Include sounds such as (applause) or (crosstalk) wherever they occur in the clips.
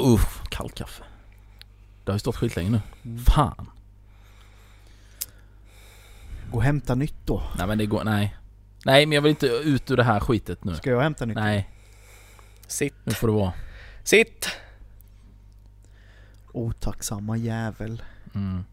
Uff, kallt kaffe. Det har ju stått skitlänge nu. Mm. Fan. Gå och hämta nytt då. Nej men det går, nej. Nej men jag vill inte ut ur det här skitet nu. Ska jag hämta nytt? Nej, Sitt. nu får det vara. Sitt! Otacksamma jävel. Mm.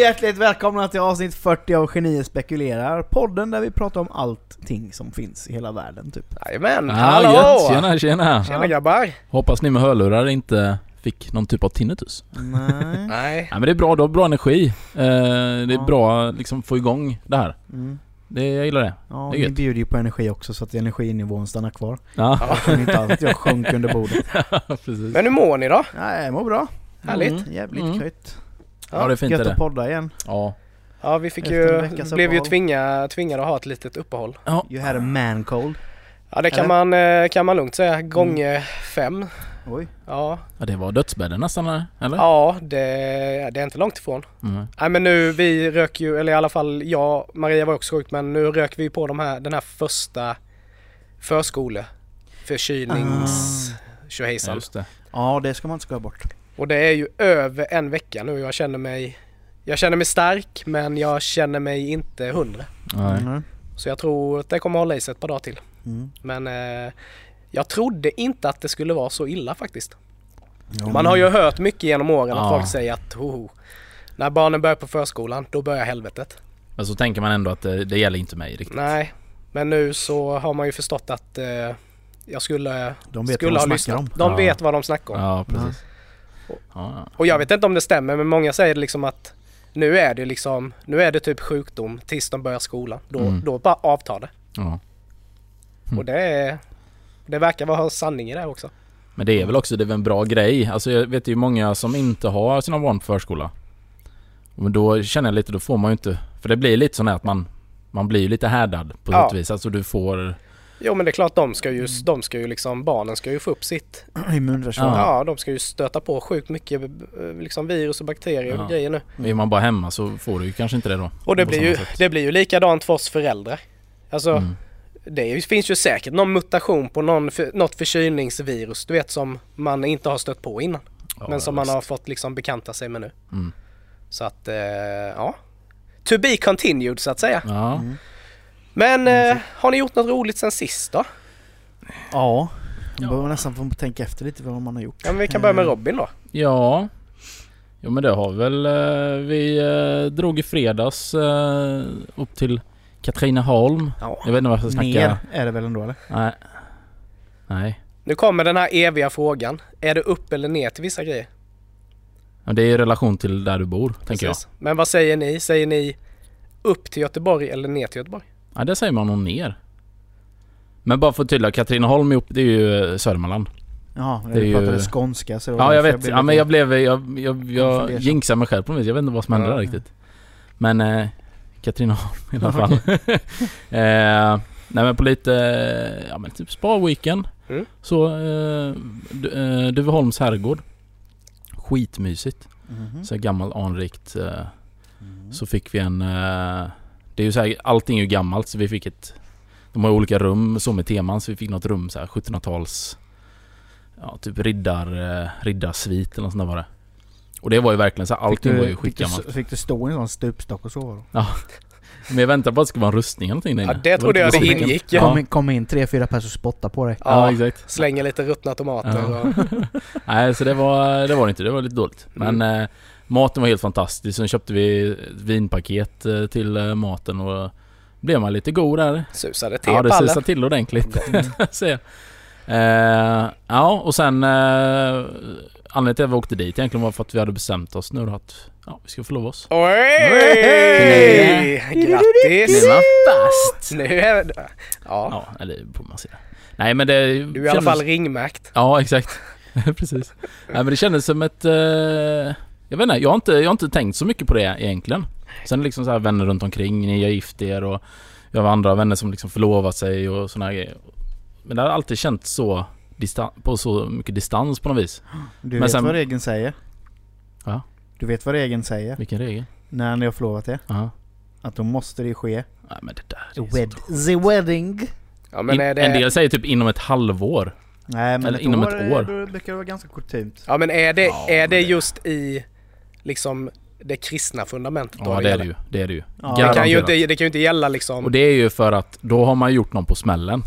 Och hjärtligt välkomna till avsnitt 40 av Genier spekulerar. Podden där vi pratar om allting som finns i hela världen typ. Jajamän, Ah, hallå! gött. Tjena, tjena. Tjena grabbar! Hoppas ni med hörlurar inte fick någon typ av tinnitus. Nej. Nej. Nej men det är bra, du har bra energi. Eh, det är Ja. bra liksom få igång det här. Mm. Det, jag gillar det. Ja, Det ni bjuder ju på energi också så att energinivån stannar kvar. Ja, Jag inte jag sjönk under bordet. (laughs) precis. Men hur mår ni då? Nej, jag mår bra. Härligt. Mm. Jävligt Mm. krött. Ja det är fint är Gött att podda igen. Ja. Ja vi fick ju, blev ju tvinga, tvingade att ha ett litet uppehåll. You had a man cold. Ja det kan Eller? man, eh, kan man lugnt säga, gånger fem. Oj. Ja, ja, det var dödsbädden nästan eller? ja det, det är inte långt ifrån. Mm. Nej men nu, vi rök ju, eller i alla fall jag, Maria var också sjuk men nu rök vi på de här, den här första förskole förkylnings Ja, tjohejsan. just det. Ja, det ska man inte skoja bort. Och det är ju över en vecka nu. Jag känner mig Jag känner mig stark men jag känner mig inte hundra. Nej. Mm. Så jag tror att det kommer hålla i sig ett par dagar till. Mm. Men eh, jag trodde inte att det skulle vara så illa faktiskt. Ja, Man har ju hört mycket genom åren att Ja. folk säger att ho, när barnen börjar på förskolan då börjar helvetet. Men så tänker man ändå att det, det gäller inte mig riktigt. Nej, men nu så har man ju förstått att eh, jag skulle, De vet skulle vad ha de lyssnat. snackar om. De Ja. vet vad de snackar om. Ja, precis. Ja. Och jag vet inte om det stämmer men många säger liksom att nu är det liksom, nu är det typ sjukdom tills de börjar skolan. Då, Mm. då bara avtar det. ja. Mm. Och det är, det verkar vara sanning i det också. Men det är väl också det är en bra grej. Alltså jag vet ju många som inte har sina barn på förskola. Men då känner jag lite, då får man ju inte... För det blir lite sån här att man... Man blir lite härdad på Ja. sätt och vis. Alltså du får... Jo men det är klart de ska ju, de ska ju liksom, barnen ska ju få upp sitt. (clears throat) Immunförsvar. Ja, Ja. de ska ju stöta på sjukt mycket eh, liksom virus och bakterier Ja. och grejer nu. Är man bara hemma så får du ju kanske inte det då. Och det blir, ju, sätt. det blir ju likadant för oss föräldrar. Alltså Mm. det finns ju säkert någon mutation på någon, något förkylningsvirus du vet som man inte har stött på innan. Ja, men som man har fått liksom bekanta sig med nu. Mm. Så att, eh, ja. To be continued så att säga. Ja. Mm. Men eh, har ni gjort något roligt sen sist då? Ja. Man behöver nästan få tänka efter lite vad man har gjort. Ja men vi kan börja med Eh, Robin då. Ja. Jo men det har väl... eh, Vi eh, drog i fredags upp till Katrineholm. Ja. Jag vet inte varför jag snackar... Ner är det väl ändå eller? Nej. Nej. Nu kommer den här eviga frågan. Är det upp eller ner till vissa grejer? Men det är i relation till där du bor, tänker jag. Precis. Men vad säger ni? Säger ni upp till Göteborg eller ner till Göteborg? Ja, det säger man nog ner. Men bara för att tydliggöra, Katrineholm upp, det är ju eh, Södermanland. Ja, Det är du ju- pratade skånska så Ja, jag vet. blev ja, men jag blev... Jag, jag, jag jinxade mig själv på något vis. Jag vet inte vad som hände Ja. där riktigt. Men eh, Katrineholm i alla fall. (laughs) (laughs) eh, nej men på lite, ja men typ spa-weekend. Mm. Så, eh, Du- eh, Duveholms herrgård. Skitmysigt. Mhm. Så gammalt anrikt. Eh, Mm. Så fick vi en... Eh, det är ju så här, allting är ju gammalt så vi fick ett... De har ju olika rum så med teman så vi fick något rum så här 1700-tals... Ja typ riddar... Eh, riddarsvit eller något sånt där var det. Och det var ju verkligen så här, allting du, var ju fick du, skitgammalt. fick du stå i en sån stupstock och sova då? Men jag väntade på att det skulle vara en rustning eller någonting där Ja, inne. det var trodde jag det ingick. Ja. Kom, in, kom in tre, fyra personer och spotta på dig. Ja, Ja. exakt. Slänger lite ruttna tomater Ja. och... (laughs) Nej så det var det var det inte, det var lite dåligt. Men Mm. Maten var helt fantastisk. Sen köpte vi vinpaket eh, till eh, maten och blev man lite god där. Susade till Ja det pallen. susade till ordentligt. (laughs) Ser jag. Eh, ja och sen eh, Anledningen till att vi åkte dit egentligen var för att vi hade bestämt oss nu då att ja, vi ska förlova oss. Oj! Grattis! Fast! Nu är det... Ja, Ja, eller på man säger. Nej men det du är i alla fall ringmärkt. Ja exakt. (laughs) Precis. Nej men det kändes som ett... Eh, jag vet inte, jag har inte, jag har inte tänkt så mycket på det egentligen. Sen liksom så här vänner runt omkring, ni har gift er och jag har andra vänner som liksom förlovat sig och såna här grejer. Men det har alltid känts så på så mycket distans på något vis. Du Men vet sen- vad regeln säger? Ja. Du vet vad regeln säger? Vilken regel? när ni har förlovat er, Ja. att då måste det ske Nej men det där the, är wed the wedding. Ja men är En det... del säger typ inom ett halvår. Nej men Eller ett inom år, ett år. Då brukar det vara ganska kutymt. Ja men är det, Ja, är men det det- just i liksom det kristna fundamentet då Ja det är det ju. Det är det ju. Ja. Det kan ju inte, det kan ju inte gälla liksom... Och det är ju för att då har man gjort någon på smällen.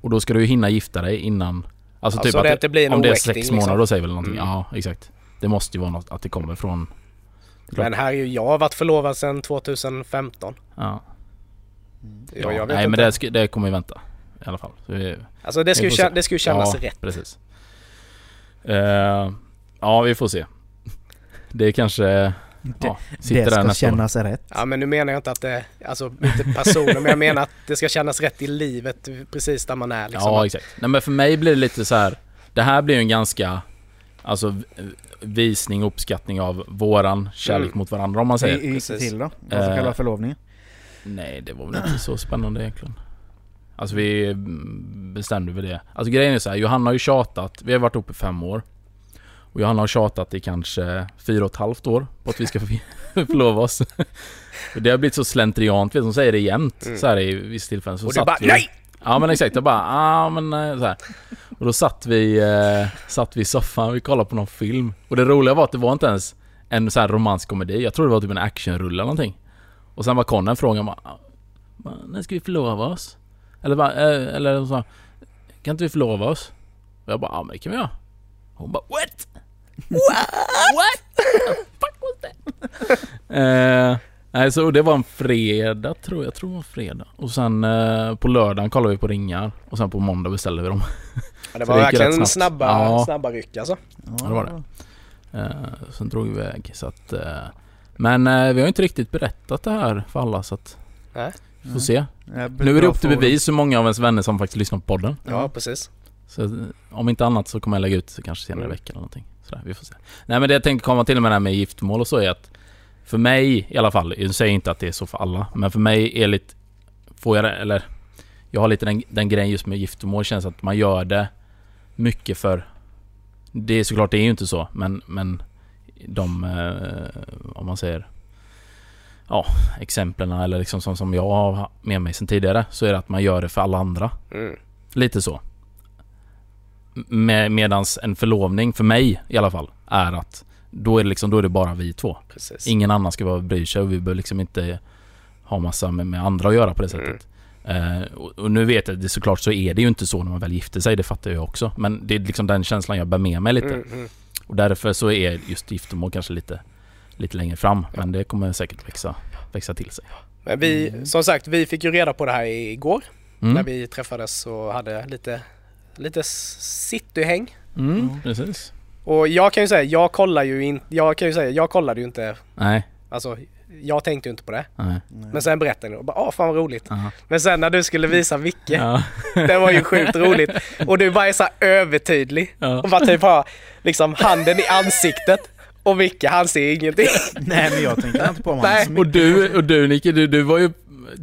Och då ska du ju hinna gifta dig innan... Alltså Ja, typ så att det inte blir en om det är sex liksom. månader då säger väl någonting. Mm. Ja exakt. Det måste ju vara något att det kommer från... Men här är ju, jag har varit förlovad sedan 2015. Ja. Ja, jag vet Nej inte. men det, ska, det kommer ju vänta. I alla fall. Så vi, Alltså det ska, ju, det ska ju kännas ja, rätt. precis. Eh, ja vi får se. Det kanske... Ja, sitter det ska nästa år. kännas rätt. Ja men nu menar jag inte att det, alltså inte personen, men jag menar att det ska kännas rätt i livet precis där man är liksom. Ja, exakt. Nej men för mig blir det lite så här. Det här blir ju en ganska... Alltså visning och uppskattning av våran kärlek Mm. mot varandra om man säger. hur gick det till då? Alltså Eh, själva förlovningen? Nej, det var väl inte så spännande egentligen. Alltså vi mm, bestämde väl det. Alltså grejen är så här, Johanna har ju tjatat. Vi har varit uppe i fem år. Och Johanna har tjatat i kanske fyra och ett halvt år på att vi ska (laughs) förlova oss. Och det har blivit så slentriant, vet hon säger det jämt Mm. så här i vissa tillfällen. Så Och du bara vi, NEJ! Ja men exakt, jag bara ah men eh, så här. Och då satt vi, eh, satt vi i soffan, vi kollade på någon film. Och det roliga var att det var inte ens en så här romantisk komedi. Jag tror det var typ en actionrulle eller någonting. Och sen var Conan frågan bara, när ska vi förlova oss? Eller bara, eh, eller sa, kan inte vi förlova oss? Och jag bara, ja men det kan vi göra. Hon bara, what? What? What? Fuck was that? eh, nej så det var en fredag tror jag, jag tror det var en fredag. Och sen eh, på lördagen kollade vi på ringar. Och sen på måndag beställde vi dem. Ja, det var det verkligen snabbt. snabba, Ja. snabba ryck alltså. det var det. Eh, sen drog vi iväg så att... Eh, men eh, vi har inte riktigt berättat det här för alla så att... Nej. Vi får se. Ja, Nu är det upp till bevis hur många av ens vänner som faktiskt lyssnar på podden. Ja, Ja. precis. Så eh, om inte annat så kommer jag lägga ut det kanske senare i Mm. veckan eller någonting. Sådär, vi får se. Nej men det jag tänkte komma till med det här med giftmål och så är att För mig i alla fall, jag säger inte att det är så för alla, men för mig är lite Får jag eller Jag har lite den, den grejen just med giftermål, känns att man gör det Mycket för Det är såklart, det är ju inte så, men, men De, eh, om man säger Ja, exemplen eller liksom som, som jag har med mig sedan tidigare, så är det att man gör det för alla andra. Mm. Lite så. Med, medans en förlovning, för mig i alla fall, är att då är det liksom, då är det bara vi två. Precis. Ingen annan ska vara bry sig och vi behöver liksom inte ha massa med, med andra att göra på det sättet. Eh, och, och nu vet jag, det såklart så är det ju inte så när man väl gifter sig, det fattar jag också. Men det är liksom den känslan jag bär med mig lite. Mm, mm. Och därför så är just giftermål kanske lite, lite längre fram. Men det kommer säkert växa, växa till sig. Men vi, som sagt, vi fick ju reda på det här igår när Mm. vi träffades och hade lite, lite cityhäng. Mm, precis. Och jag kan ju säga, jag kollar ju inte, jag kan ju säga, jag kollade ju inte, Nej, alltså jag tänkte ju inte på det. nej. Men sen berättade ni och bara, åh fan vad roligt. Aha. Men sen när du skulle visa Micke, Ja. (laughs) det var ju sjukt roligt. Och du bara är så övertydlig. Ja. Och bara typ har liksom handen i ansiktet. Och Micke han ser ingenting. (laughs) Nej men jag tänker inte på om Nej. Och du, och du Nicke, du, du var ju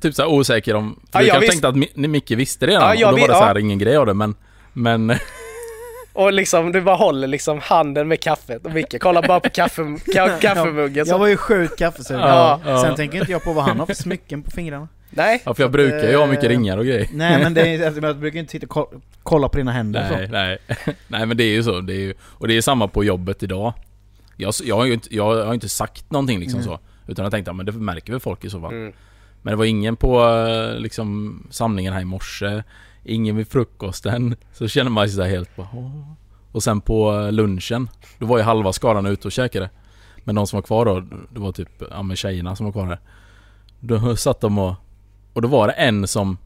typ såhär osäker om... För Ja, du jag kanske visste- tänkte att Mi- Micke visste redan Ja, jag och då var det så här ingen grej av det men... Men... (laughs) Och liksom du bara håller liksom handen med kaffet. Och Micke kollar bara på kaffe, ka, (laughs) kaffemuggen. Jag Så. var ju sjukt kaffesugare. Ja, ja. Sen tänker inte jag på vad han har för smycken på fingrarna. Nej. Ja, för jag att, brukar ju ha mycket ringar och grejer. Nej men det är, (laughs) alltså, jag brukar inte sitta och ko- kolla på dina händer Nej, så. nej. nej men det är ju så. Det är ju, och det är samma på jobbet idag. Jag, jag, har ju inte, jag har inte sagt någonting liksom Nej. så. Utan jag tänkte, ja men det märker väl folk i så fall. Mm. Men det var ingen på eh, liksom samlingen här i morse. Ingen vid frukosten. Så känner man sig så här helt bara "Åh." Och sen på lunchen. Då var ju halva skaran ute och käkade. Men de som var kvar då, det var typ, ja men tjejerna som var kvar här. Då satt de och... Och då var det en som...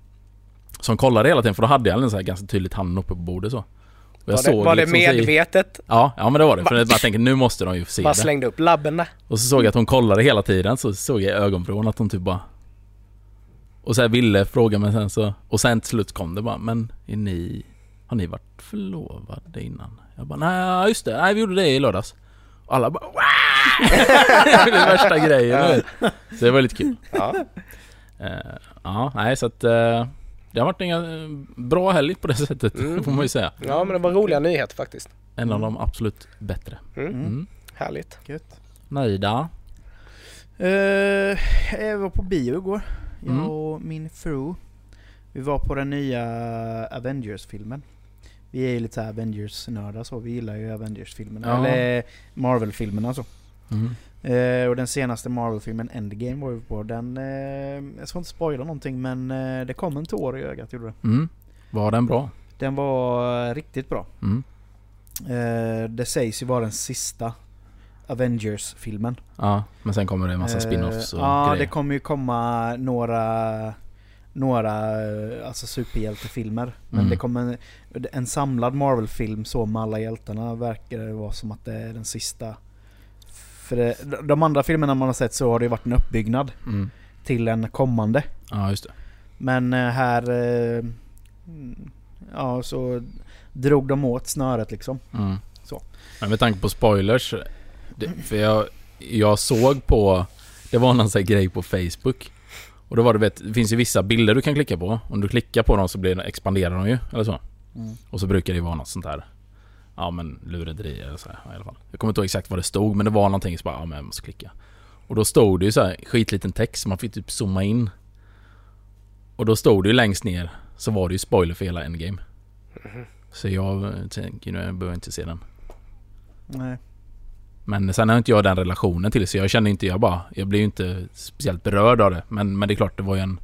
Som kollade hela tiden, för då hade jag en så här ganska tydligt handen uppe på bordet så. Och jag Var det, var det liksom så i- medvetet? Ja, ja men det var det. För jag bara tänkte nu måste de ju se det. slängde upp labben där. Och så såg jag att hon kollade hela tiden, så såg jag i ögonvrån att hon typ bara... Och så här ville fråga men sen så... Och sen till slut kom det bara, men är ni... Har ni varit förlovade innan? Jag bara, nej just det, nej vi gjorde det i lördags. Och alla bara "Wah!" (laughs) Det är värsta grejen. Så det var lite kul. Ja. Eh, ja, nej så att... eh, det har varit en eh, bra helg på det (laughs) sättet, Mm. får man ju säga. ja men det var roliga nyheter faktiskt. En av de absolut bättre. Mm. Mm. Härligt. Gött. Nöjda. Eh, jag var på bio igår. Jag Mm. och min fru. Vi var på den nya Avengers-filmen. Vi är ju lite Avengers-nördar så. Vi gillar ju Avengers-filmerna. Ja. Eller Marvel-filmerna så. Mm. Eh, och den senaste Marvel-filmen Endgame var vi på. Den, eh, jag ska inte spoila någonting men eh, det kom en tår i ögat gjorde det. Mm. Var den bra? Den var riktigt bra. Mm. Eh, det sägs ju vara den sista Avengers-filmen. Ja, men sen kommer det en massa Eh, spin-offs och Ja, grejer. det kommer ju komma några några alltså superhjältefilmer. Men Mm. det kommer en, en samlad Marvel-film så med alla hjältarna verkar det vara som att det är den sista. För det, de andra filmerna man har sett så har det varit en uppbyggnad Mm. till en kommande. Ja, just det. Men eh, här... eh, Ja, så drog de åt snöret liksom. Mm. Så. Men med tanke på spoilers. Det, för jag, jag såg på... Det var någon sån grej på Facebook. Och då var det, vet, det finns ju vissa bilder du kan klicka på. Om du klickar på dem så blir, expanderar de ju. Eller så. Mm. Och så brukar det vara något sånt här. Ja men lurendrejeri eller så här, i alla fall. Jag kommer inte ihåg exakt vad det stod men det var någonting så bara, ja men jag måste klicka. Och då stod det ju så här skitliten text så man fick typ zooma in. Och då stod det ju längst ner så var det ju spoiler för hela endgame. Så jag eh, tänker nu, jag behöver inte se den. Nej. Men sen har inte jag den relationen till det så jag känner inte, jag bara, jag blir ju inte speciellt berörd av det. Men, men det är klart det var ju en...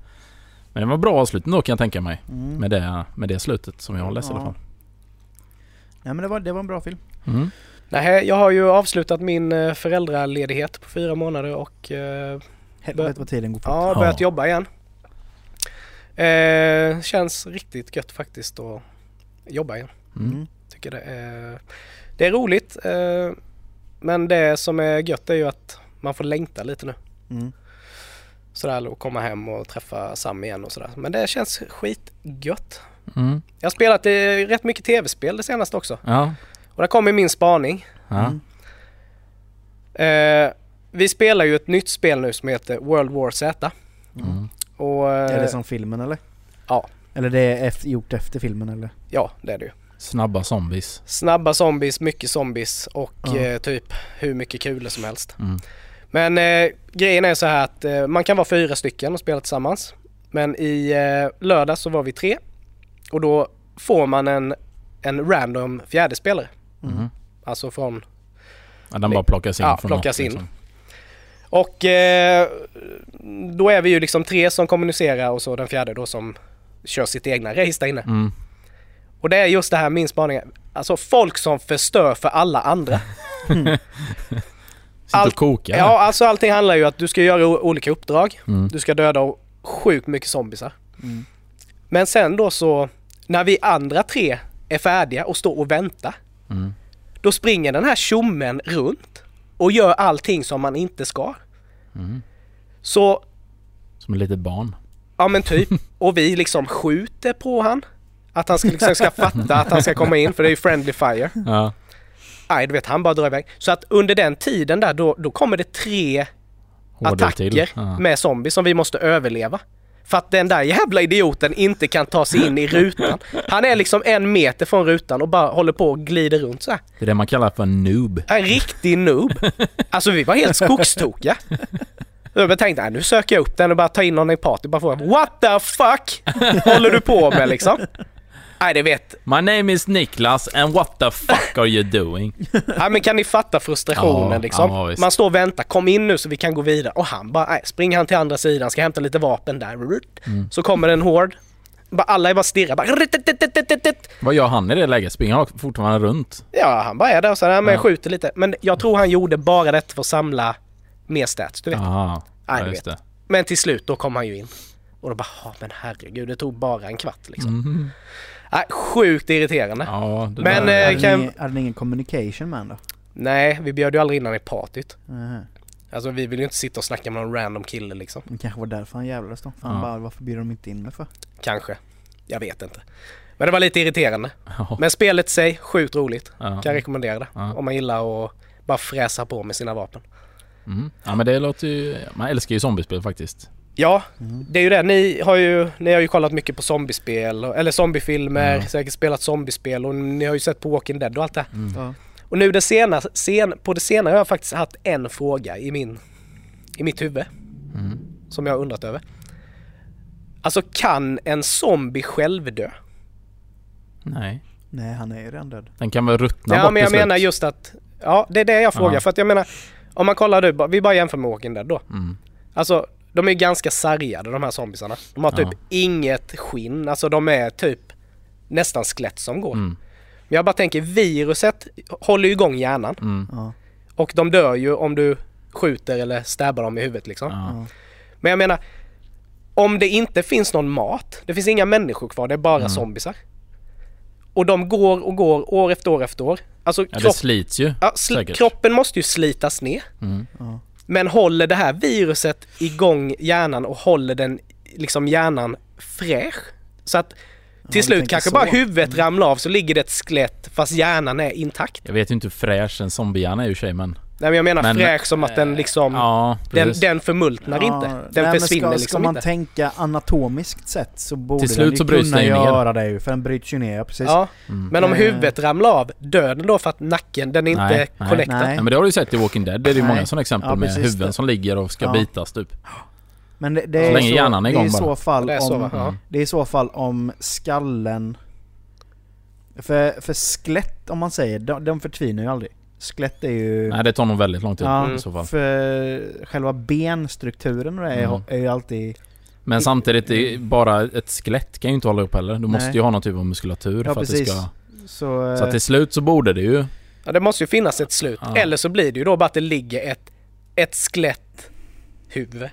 Men det var bra avslutning då kan jag tänka mig. Mm. Med det, med det slutet som jag har läst i alla Ja. fall. Nej men det var, det var en bra film. Mm. Nej, jag har ju avslutat min eh, föräldraledighet på fyra månader och eh, Helvete vad tiden går fort. ja, Ja. börjat jobba igen. Eh, känns riktigt gött faktiskt att jobba igen. Mm. Mm. Tycker det är, det är roligt. Eh, men det som är gött är ju att man får längta lite nu. Mm. Sådär och komma hem och träffa Sam igen och sådär. Men det känns skitgött. Mm. Jag har spelat eh, rätt mycket tv-spel det senaste också. Ja. Och där kommer min spaning. Ja. Mm. Eh, vi spelar ju ett nytt spel nu som heter World War Z. Mm. Och, eh, Är det som filmen eller? Ja. Eller det är efter, gjort efter filmen eller? Ja, det är det ju. Snabba zombies. Snabba zombies, mycket zombies och Ja. eh, typ hur mycket kulor som helst. Mm. Men eh, grejen är så här att eh, man kan vara fyra stycken och spela tillsammans. Men i eh, lördag så var vi tre. Och då får man en, en random fjärde spelare. Mm. Alltså från... Ja, den bara plockas in Ja, från plockas något, in. Liksom. Och eh, då är vi ju liksom tre som kommunicerar och så den fjärde då som kör sitt egna race där inne. Mm. Och det är just det här min spaning är. Alltså folk som förstör för alla andra. Sitter Allt- och kokar. Ja, alltså allting handlar ju att du ska göra olika uppdrag. Mm. Du ska döda sjukt mycket zombisar. Mm. Men sen då så, när vi andra tre är färdiga och står och väntar. Mm. Då springer den här tjommen runt och gör allting som man inte ska. Mm. Så, Som ett litet barn. ja men typ. (laughs) Och vi liksom skjuter på han. Att han ska, liksom ska (laughs) fatta att han ska komma in för det är ju friendly fire. Ja. Nej, du vet han bara drar iväg. Så att under den tiden där då, då kommer det tre Hårdare attacker. Ja. med zombies som vi måste överleva. För att den där jävla idioten inte kan ta sig in i rutan. Han är liksom en meter från rutan och bara håller på och glider runt så här. Det är det man kallar för en noob. En riktig noob. Alltså vi var helt skogstokiga. Jag tänkte, nu söker jag upp den och bara ta in någon i party. Bara få What the fuck håller du på med liksom? Nej, det vet. My name is Niklas and what the fuck are you doing? (laughs) Nej, men kan ni fatta frustrationen Ja, liksom? ja. Man står och väntar, kom in nu så vi kan gå vidare. Och han bara, nej, springer han till andra sidan, ska hämta lite vapen där. Mm. Så kommer en hord. Bara, alla är bara stirrar, bara... Vad gör han i det läget? Springer han fortfarande runt? Ja, han bara är där och så här, men Ja. skjuter lite. Men jag tror han gjorde bara detta för att samla mer stats, du vet. Aha. Nej, Ja, du vet. det. Men till slut, då kom han ju in. Och då bara, ja men herregud, det tog bara en kvart liksom. Mhm. Nej, sjukt irriterande. Ja, det Men, där. eh, Hade, ni, hade ni ingen communication med honom Nej, vi bjöd ju aldrig in honom i partyt. då? Nähä. Alltså vi vill ju inte sitta och snacka med någon random kille liksom. Det kanske var därför han jävlades då. Fan Ja. bara, varför bjuder de inte in mig för? Kanske. Jag vet inte. Men det var lite irriterande. Ja. Men spelet i sig, sjukt roligt. Ja. Kan jag rekommendera det. Ja. Om man gillar att bara fräsa på med sina vapen. Mm. ja men det låter ju... Man älskar ju zombiespel faktiskt. Ja, Mm. det är ju det. Ni har ju, ni har ju kollat mycket på zombiespel, eller zombiefilmer, Ja. säkert spelat zombiespel och ni har ju sett på Walking Dead och allt det. Mm. Ja. Och nu det sena, sen, på det senare har jag faktiskt haft en fråga i min i mitt huvud Mm. som jag har undrat över. Alltså kan en zombie själv dö? Nej. Nej, han är ju redan död. Den kan väl ruttna Ja bort men jag menar just att, ja det är det jag frågar Ja. för att jag menar om man kollar nu, vi bara jämför med Walking Dead då. Mm. Alltså de är ganska sargade de här zombiesarna. De har typ Ja. inget skinn, alltså de är typ nästan skelett som går. Mm. Men jag bara tänker viruset håller ju igång hjärnan Mm. Ja. och de dör ju om du skjuter eller stabbar dem i huvudet liksom. Ja. Men jag menar, om det inte finns någon mat, det finns inga människor kvar, det är bara Mm. zombisar. Och de går och går år efter år efter år. Alltså Ja, det kropp, slits ju. ja, sl- säkert. kroppen måste ju slitas ner. Mm. Ja. Men håller det här viruset igång hjärnan och håller den liksom hjärnan fräsch? Så att till du slut kanske så. bara huvudet ramlar av så ligger det ett skelett fast hjärnan är intakt. Jag vet ju inte hur fräsch en zombiehjärna är i och för sig men... Nej men jag menar Men, fräsch som att den liksom, Ja, den, den förmultnar Ja, inte. nej, Den men försvinner ska, liksom Ska man inte. tänka anatomiskt sett så borde Till den slut ju så bryts kunna den ju ner. göra det ju, för den bryts ju ner, precis. Ja, Mm. men om Eh. huvudet ramlar av, dör den då för att nacken, den är inte Nej, nej. connectad? Nej. Nej men det har du ju sett i Walking Dead. Det är ju Nej. många sådana exempel Ja, med huvuden det. som ligger och ska Ja. bitas typ. Men det, det Så är länge så, hjärnan är det igång i så fall Det är så om? Ja. Mm. Det är i så fall om skallen... För, för skelett om man säger, de, de förtvinar ju aldrig. Skelett är ju... Nej det tar nog väldigt lång tid ja, i så fall. för själva benstrukturen och det är, Mm. är ju alltid... Men samtidigt, det är bara ett skelett kan ju inte hålla upp heller. Du måste Nej. ju ha någon typ av muskulatur Ja, för att precis. det ska... Så, Så att till slut så borde det ju... Ja, det måste ju finnas ett slut. Ja. Eller så blir det ju då bara att det ligger ett, ett skelett huvud.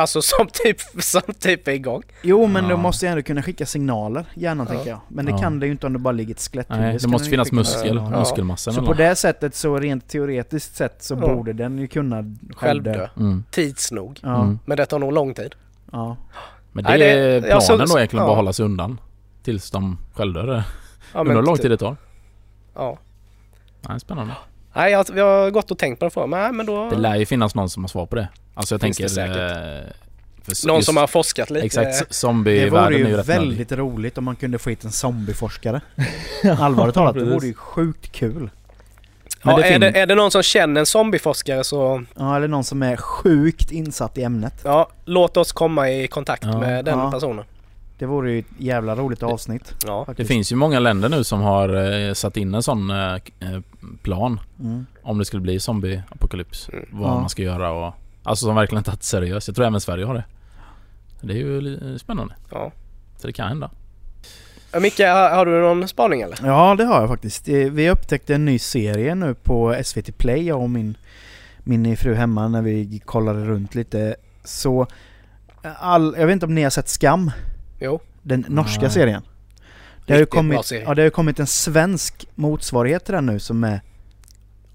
Alltså som typ, som typ är igång. Jo men Ja. de måste ju ändå kunna skicka signaler, hjärnan Ja. tänker jag. Men det Ja. kan det ju inte om det bara ligger ett skeletthuvud. Nej, det måste finnas muskel. Ja. muskelmassa Så på det sättet så rent teoretiskt sett så Ja. borde den ju kunna Självdö. Mm. Tids nog. Ja, Mm. Men det tar nog lång tid. ja. Men Nej, det det- är ja, planen så- då egentligen, ja. bara hålla sig undan. Tills de självdör. Ja, Undrar hur lång tid det tar. Ja. Nej, spännande. Nej, jag, vi har gått och tänkt på den frågan. Nej, men då... Det lär ju finnas någon som har svar på det. Alltså jag Finns tänker... det säkert. eh, för Någon just- som har forskat lite. Exakt, Det vore zombievärlden är ju ju rätt nördig. väldigt roligt om man kunde få hit en zombieforskare. (laughs) Allvarligt talat, det vore ju sjukt kul. Men Ja, det är, det, är det någon som känner en zombieforskare så Ja, eller någon som är sjukt insatt i ämnet. ja, låt oss komma i kontakt Ja. med den Ja. personen. Det vore ju ett jävla roligt avsnitt. Ja. Det finns ju många länder nu som har eh, satt in en sån eh, eh, plan. Mm. Om det skulle bli zombieapokalyps. Mm. Vad Ja. man ska göra och... Alltså som verkligen tagit seriöst. Jag tror även Sverige har det. Det är ju spännande. Ja. Så det kan hända. Micke, har, du någon spaning eller? Ja, det har jag faktiskt. Eh, Vi upptäckte en ny serie nu på SVT Play, jag och min, min fru hemma, när vi kollade runt lite. Så, all, jag vet inte om ni har sett Skam? Jo. Den norska Nej. serien. Det har, ju kommit, serie. ja, det har ju kommit en svensk motsvarighet till den nu som är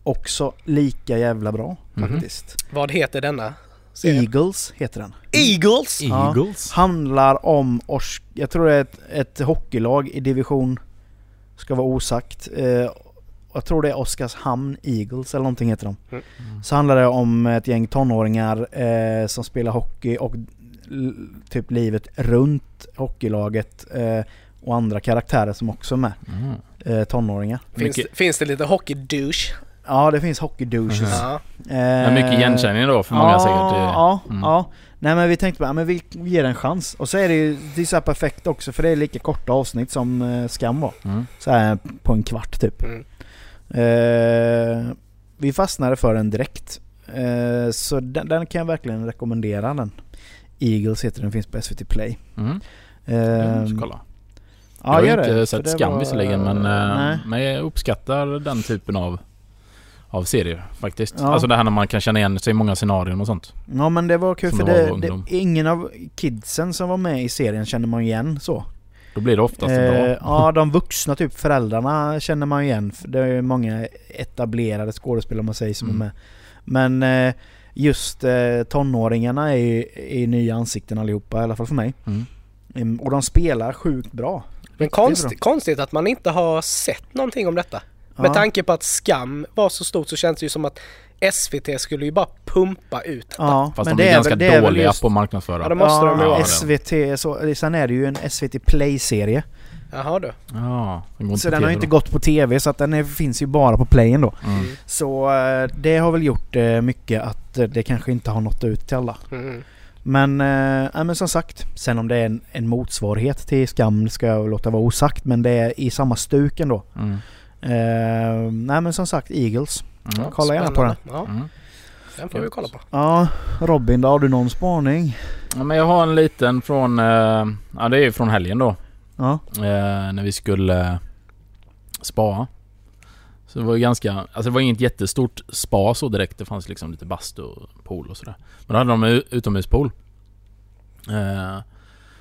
också lika jävla bra Mhm. faktiskt. Vad heter denna serie? Eagles heter den. Eagles! Ja. Eagles? Handlar om, Ors- jag tror det är ett, ett hockeylag i division, ska vara osagt. Eh, jag tror det är Oskarshamn Eagles eller någonting heter de. Mm. Så handlar det om ett gäng tonåringar eh, som spelar hockey och typ livet runt hockeylaget eh, och andra karaktärer som också är med. Mm. Eh, tonåringar. Finns, Mycket- finns det lite hockey-douche? Ja, det finns hockey douches. Mhm. Ja. Men mycket igenkänning då för många ja, säkert. Det- Ja, Mm. ja. Nej men vi tänkte bara, men vi ger en chans. Och så är det ju, det är så här perfekt också för det är lika korta avsnitt som eh, Skam var. Mm. Så här på en kvart typ. Mm. Eh, vi fastnade för den direkt. Eh, så den, den kan jag verkligen rekommendera den. Eagles heter den, finns på SVT Play. Eh, Jag ska kolla. ja, jag har gör inte det, sett Skam visserligen men, eh, Nej. men jag uppskattar den typen av, av serier faktiskt. Ja. Alltså det här när man kan känna igen sig i många scenarion och sånt. Ja men det var kul Som för det det, ingen av kidsen som var med i serien känner man igen så. Då blir det oftast Eh, bra. ja, (laughs) de vuxna, typ föräldrarna känner man igen. Det är ju många etablerade skådespelare man säger som Mm. är med. Men eh, just eh, tonåringarna är ju är nya ansikten allihopa, i alla fall för mig. Mm. Mm, och de spelar sjukt bra. Men konst, konstigt att man inte har sett någonting om detta. Med Ja. tanke på att Skam var så stort så känns det ju som att SVT skulle ju bara pumpa ut detta. Ja, Fast men de det är ganska väl, det dåliga just, på att marknadsföra. Ja, de måste de ju ja, vara. det. SVT, så, sen är det ju en SVT Play-serie. Jaha du. Ja, den Så den har ju inte gått på TV så att den är, finns ju bara på playen då. Mm. Så eh, det har väl gjort eh, mycket att eh, det kanske inte har nått ut till alla. Mm. Men, eh, men som sagt, sen om det är en, en motsvarighet till Skam ska jag låta vara osagt men det är i samma stuk ändå. Mm. Eh, nej men som sagt Eagles. Mm. Kolla gärna på den. Ja, Mm. den får vi kolla på. Ja, Robin då, har du någon spaning? Ja, men jag har en liten från, eh, ja det är ju från helgen då. Ja. Eh, när vi skulle eh, spa. Så det var ju ganska, alltså det var inget jättestort spa så direkt. Det fanns liksom lite bastu och pool och sådär. Men då hade de utomhuspool. Eh,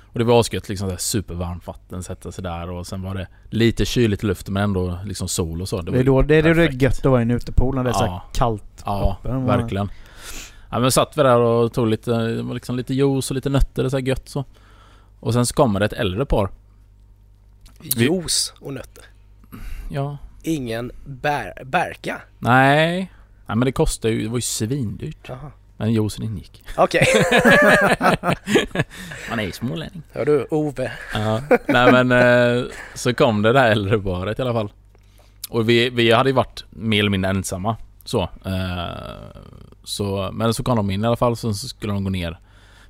och det var asgött liksom så supervarmt vatten, sätta sig där och sen var det lite kyligt i luften men ändå liksom sol och så. Det, var är då det är det gött att vara i en utepool när det är så Ja. kallt Ja, uppe. verkligen. Ja men satt vi där och tog lite, det liksom lite juice och lite nötter och så här gött så. Och sen så kommer det ett äldre par. Juice och nötter. Ja. Ingen bär, bärka. Nej. Nej men det kostar ju, det var ju svindyrt. Jaha. Men juicen ingick. Okej. (laughs) Man är ju smålänning. Hör du Ove? Ja. Nej men eh, så kom det där äldre paret i alla fall. Och vi, vi hade ju varit mer eller mindre ensamma. Så. Eh, så men så kom de in i alla fall så, skulle de gå ner.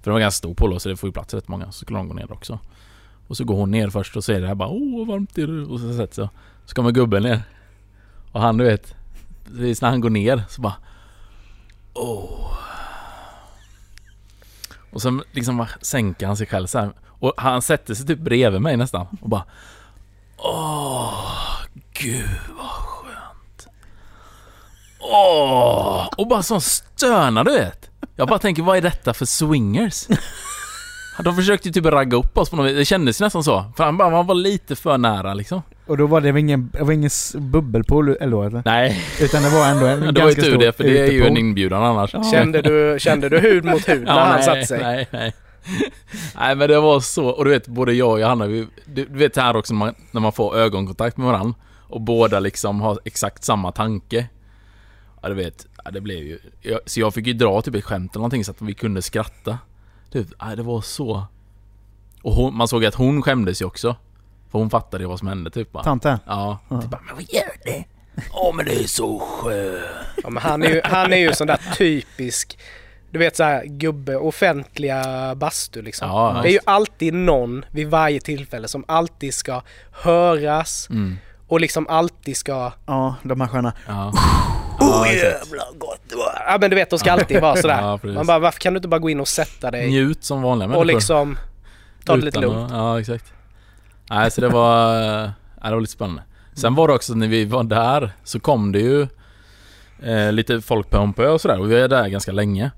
För det var ganska stor pool så det får ju plats rätt många. Så skulle de gå ner också. Och så går hon ner först och säger det här bara Åh vad varmt är det? Och så sätter sig. Så kommer gubben ner. Och han du vet. Precis när han går ner så bara Åh. Och sen liksom bara sänker han sig själv så här. Och han sätter sig typ bredvid mig nästan och bara Åh, gud vad skönt. Åh, och bara sån stöna du vet. Jag bara tänker, vad är detta för swingers? De försökte ju typ ragga upp oss på något vis. Det kändes nästan så. För han bara, man var lite för nära liksom. Och då var det ingen, det var ingen bubbelpool eller då eller? Nej, Utan det var ändå en (laughs) det var ju ganska tur stor det för det är ju en inbjudan annars. Ja. Kände du, kände du hud mot hud (laughs) när han nej, satte sig? Nej, nej. Nej men det var så, och du vet både jag och Johanna, vi, du, du vet här också när man, när man får ögonkontakt med varandra och båda liksom har exakt samma tanke. Ja du vet, ja, det blev ju... Jag, så jag fick ju dra typ ett skämt eller någonting så att vi kunde skratta. Typ, nej, det var så... Och hon, man såg att hon skämdes ju också. För hon fattade ju vad som hände typ bara. Tante? Ja. Ja. Typ bara, men vad gör det? Åh men det är så skönt. Ja, men han är ju, han är ju sån där typisk, du vet så här gubbe, offentliga bastu liksom. Ja, det är ju alltid någon vid varje tillfälle som alltid ska höras Mm. och liksom alltid ska Ja, de här sköna. Ja. Oh Ja, exakt. jävlar gott det var. Ja men du vet, de ska alltid vara sådär. Ja. Man bara, varför kan du inte bara gå in och sätta dig Njut som vanliga människor. och liksom ta det lite lugnt? Ja, exakt. Nej, så det var... eh, Ja, det var lite spännande. Sen var det också när vi var där så kom det ju eh, lite folk på Pö och sådär och vi var där ganska länge.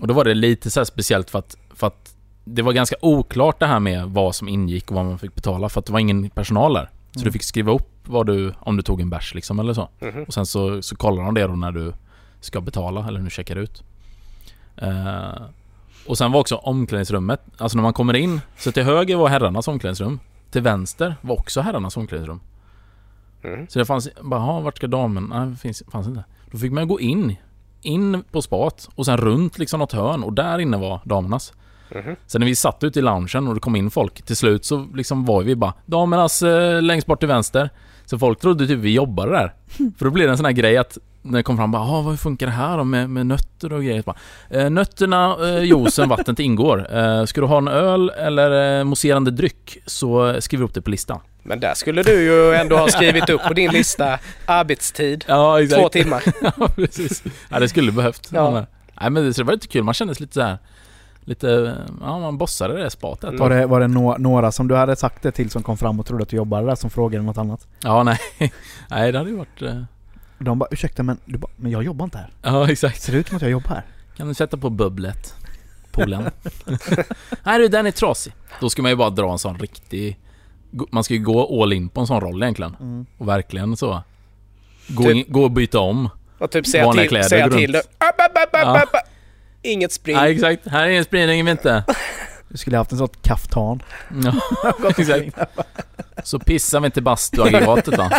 Och då var det lite så speciellt för att, för att det var ganska oklart det här med vad som ingick och vad man fick betala för att det var ingen personal där. Så Mm. du fick skriva upp vad du, om du tog en bärs liksom eller så. Mhm. Och sen så, så kollar de det då när du ska betala eller när du checkar ut. Eh, och sen var också omklädningsrummet, alltså när man kommer in, så till höger var herrarnas omklädningsrum. Till vänster var också herrarnas omklädningsrum. Mm. Så det fanns, bara, "Jaha, vart ska damen? Nej, finns, fanns inte. Då fick man gå in, in på spat och sen runt liksom något hörn och där inne var damernas. Mhm. Sen när vi satt ute i loungen och det kom in folk, till slut så liksom var vi bara damernas eh, längst bort till vänster. Så folk trodde typ vi jobbade där. (laughs) För då blev det en sån här grej att när det kom fram bara, "Jaha, vad funkar det här då med, med nötter och grejer? Bara, eh, nötterna, eh, juicen, (laughs) vattnet ingår. Eh, ska du ha en öl eller eh, mousserande dryck så eh, skriv upp det på listan. Men där skulle du ju ändå ha skrivit upp på din lista arbetstid. Ja, Två timmar. (laughs) ja, precis. Ja, det skulle behövt. Ja. Men, Nej, men det, var lite kul. Man kändes lite så här Lite, ja man bossade det spat ett Mm. Var det, var det nå- några som du hade sagt det till som kom fram och trodde att du jobbade där som frågade något annat? Ja, nej. (laughs) Nej, det hade ju varit... De bara ursäkta men, du bara, men jag jobbar inte här. Ja, exakt. Ser det ut som att jag jobbar här? Kan du sätta på bubblet? Poolen. (laughs) nej du, den är trasig. Då ska man ju bara dra en sån riktig... Man ska ju gå all in på en sån roll egentligen. Mm. Och verkligen så. Gå, Typ- in, gå och byta om. Och typ säga Vanliga till, kläder, säga till. Upp, upp, upp, Ja. Inget spring. Nej, exakt. Här är ingen spridning i inte. Du (laughs) skulle haft en sån kaftan. Ja, (laughs) exakt. Så pissar vi inte bastuaggregatet va?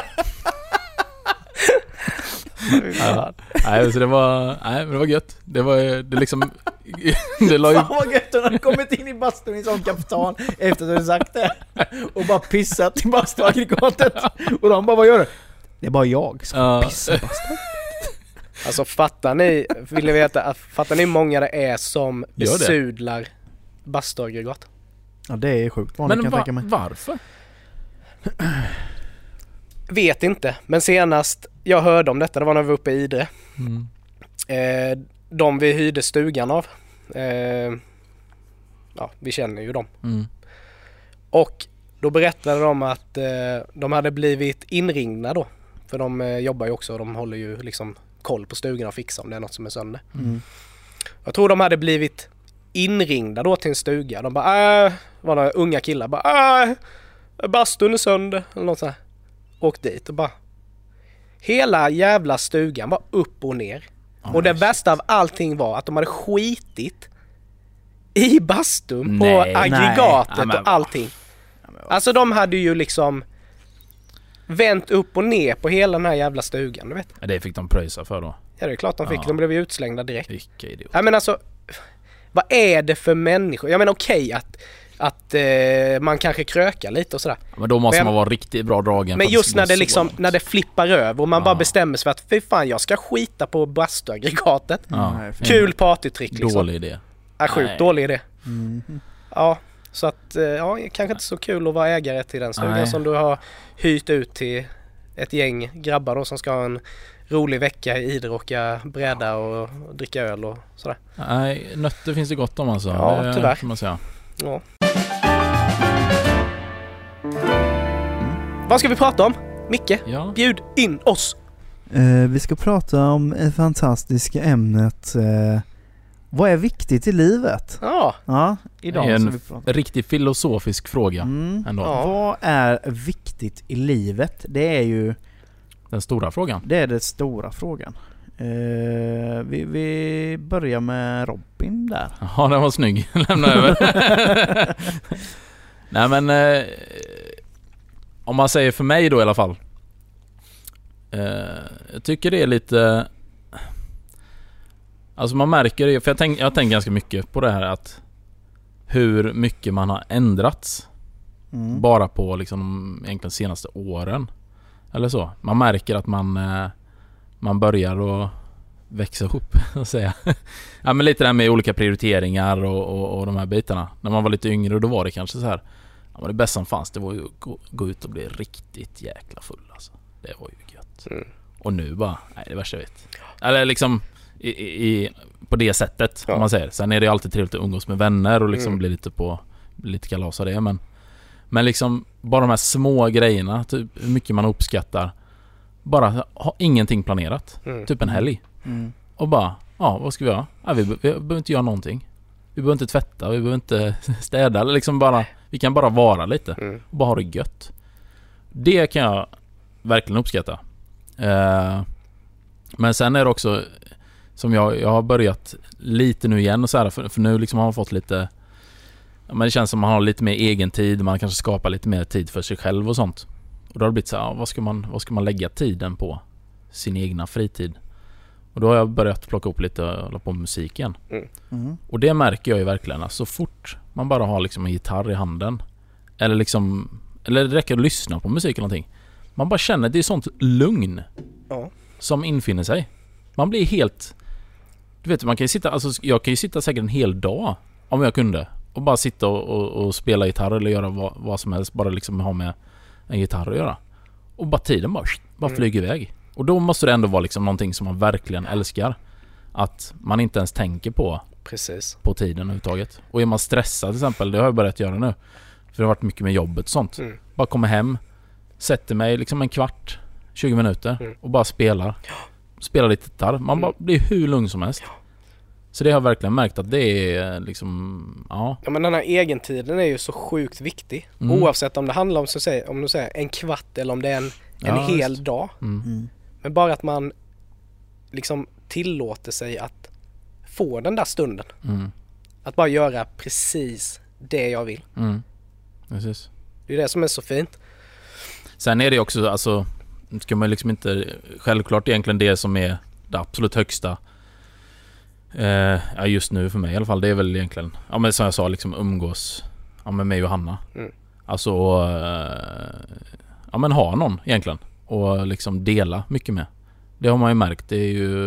Nej, så det var, nej, men det var gött. Det var det liksom, (laughs) det la ju, Fan vad gött hon hade kommit in i bastun i sån kapitan efter att du sagt det. Och bara pissat i bastuaggregatet. Och de bara, vad gör du? Det är bara jag som Ja. pissar i bastun. Alltså fattar ni, vill ni veta, fattar ni hur många det är som besudlar bastuaggregat? Ja det är sjukt vanligt men kan jag va, tänka mig. varför? Vet inte, men senast jag hörde om detta, det var när vi var uppe i Idre. Mm. Eh, de vi hyrde stugan av, eh, ja vi känner ju dem. Mm. Och då berättade de att eh, de hade blivit inringda då. För de eh, jobbar ju också och de håller ju liksom koll på stugan och fixar om det är något som är sönder. Mm. Jag tror de hade blivit inringda då till en stuga. De bara äh, var några unga killar bara äh, bastun är sönder eller något sånt här. Åkt dit och bara Hela jävla stugan var upp och ner. och det värsta av allting var att de hade skitit i bastun på Nej. aggregatet Nej. Och allting. Alltså de hade ju liksom vänt upp och ner på hela den här jävla stugan. Du vet. Ja, Det fick de pröjsa för då. Ja det är klart de fick. Ja. De blev ju utslängda direkt. Vilka idioter. Ja men alltså, vad är det för människor? Jag menar okej att, att eh, man kanske krökar lite och sådär. Men då måste Men- man vara riktigt bra dragen Men just när det liksom, långt. när det flippar över och man Ja. bara bestämmer sig för att fy fan jag ska skita på bastuaggregatet. Ja. Kul partytrick liksom. Dålig idé. Ja, sjukt Nej. dålig idé. Mm. Ja, så att eh, ja, kanske inte så kul att vara ägare till den stugan som du har hyrt ut till ett gäng grabbar då som ska ha en rolig vecka i Idre bräda och dricka öl och sådär. Nej, nötter finns det gott om alltså. Ja, det tyvärr. Kan man säga. Ja. Vad ska vi prata om? Micke, Ja. bjud in oss! Eh, vi ska prata om det fantastiska ämnet eh, Vad är viktigt i livet? Ja, Ja, idag Det är en Riktigt filosofisk fråga mm. ändå. Ja. Vad är viktigt i livet? Det är ju Den stora frågan. Det är den stora frågan. Eh, vi, vi börjar med Robin där. Ja, den var snygg. (laughs) Lämna över. (laughs) Nej men... Om man säger för mig då i alla fall. Eh, jag tycker det är lite... Alltså man märker det, för jag, tänk, jag har tänkt ganska mycket på det här att hur mycket man har ändrats Mm. bara på liksom de egentligen senaste åren. Eller så. Man märker att man, eh, man börjar att växa upp, (laughs) så att säga. ja men lite det här med olika prioriteringar och, och, och de här bitarna. När man var lite yngre då var det kanske så här. Ja det bästa som fanns det var ju att gå, gå ut och bli riktigt jäkla full alltså. Det var ju gött. Mm. Och nu bara, nej det är värsta jag vet. Eller liksom i, i, på det sättet Ja. om man säger. Sen är det alltid trevligt att umgås med vänner och liksom Mm. bli lite på, lite kalas av det men Men liksom bara de här små grejerna, typ hur mycket man uppskattar Bara ha ingenting planerat. Mm. Typ en helg. Mm. Och bara, ja vad ska vi göra? Ja, vi, vi behöver inte göra någonting. Vi behöver inte tvätta, vi behöver inte (laughs) städa liksom bara Vi kan bara vara lite Mm. och bara ha det gött. Det kan jag verkligen uppskatta. Eh, men sen är det också som jag, jag har börjat lite nu igen och så här, för, för nu liksom har man fått lite men det känns som man har lite mer egen tid, man kanske skapar lite mer tid för sig själv och sånt. Och då har det blivit så här, vad ska man, vad ska man lägga tiden på? Sin egna fritid. Och då har jag börjat plocka upp lite och hålla på med musik igen. Mm. Och det märker jag ju verkligen. Alltså, så fort man bara har liksom en gitarr i handen. Eller liksom... Eller det räcker att lyssna på musik eller någonting. Man bara känner att det är sånt lugn. Ja. Som infinner sig. Man blir helt... Du vet, man kan ju sitta... Alltså jag kan ju sitta säkert en hel dag. Om jag kunde. Och bara sitta och, och, och spela gitarr eller göra vad, vad som helst. Bara liksom ha med en gitarr att göra. Och bara tiden bara, bara Mm. flyger iväg. Och då måste det ändå vara liksom någonting som man verkligen älskar. Att man inte ens tänker på Precis. på tiden överhuvudtaget. Och är man stressad till exempel, det har jag börjat göra nu. För det har varit mycket med jobbet och sånt. Mm. Bara kommer hem, sätter mig liksom en kvart, 20 minuter Mm. och bara spelar. Spelar lite gitarr. Man Mm. bara blir hur lugn som helst. Så det har jag verkligen märkt att det är liksom, ja. Ja men den här egentiden är ju så sjukt viktig. Mm. Oavsett om det handlar om, så att säga, om du säger, en kvart eller om det är en, en Ja, hel just. dag. Men bara att man liksom tillåter sig att få den där stunden. Mm. Att bara göra precis det jag vill. Mm. Precis. Det är det som är så fint. Sen är det också alltså ska man liksom inte... Självklart egentligen det som är det absolut högsta eh, just nu för mig i alla fall, det är väl egentligen Ja men som jag sa liksom umgås Ja med mig och Hanna. Mm. Alltså eh, Ja men ha någon egentligen. Och liksom dela mycket med. Det har man ju märkt, det är ju...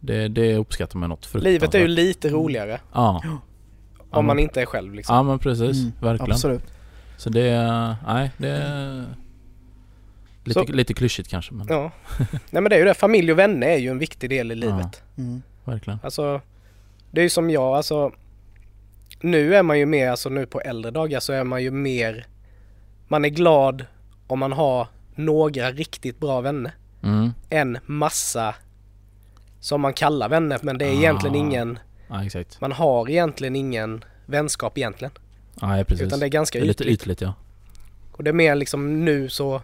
Det, det uppskattar man något Livet är ju fruktansvärt. lite roligare Ja. Ja, om man inte är själv liksom. Ja men precis, Mm, verkligen. Absolut. Så det är, nej det är lite, Så- lite klyschigt kanske men Ja. Nej men det är ju det, familj och vänner är ju en viktig del i livet. Mm. verkligen. Alltså, det är ju som jag, alltså nu är man ju mer, alltså nu på äldre dagar så är man ju mer, man är glad om man har några riktigt bra vänner Mm. än massa som man kallar vänner men det är egentligen Ah. ingen, Ja exakt. man har egentligen ingen vänskap egentligen. Nej precis. Utan det är ganska det är lite ytligt. ytligt ja. Och det är mer liksom nu så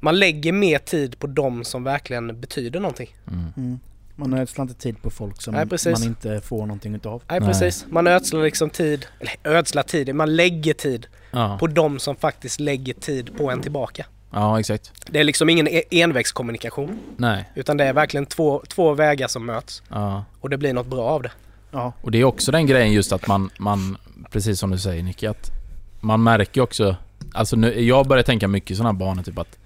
man lägger mer tid på dem som verkligen betyder någonting. Mm. Mm. Man ödslar inte tid på folk som Nej, man inte får någonting utav. Nej, Nej. precis. Man ödslar liksom tid, eller ödslar tid, man lägger tid Ja. på dem som faktiskt lägger tid på en tillbaka. Ja exakt. Det är liksom ingen e- envägskommunikation Nej. utan det är verkligen två, två vägar som möts Ja. och det blir något bra av det. Ja. Och det är också den grejen just att man, man precis som du säger Nicky, att man märker också Alltså nu, jag börjar tänka mycket i sådana här banor typ att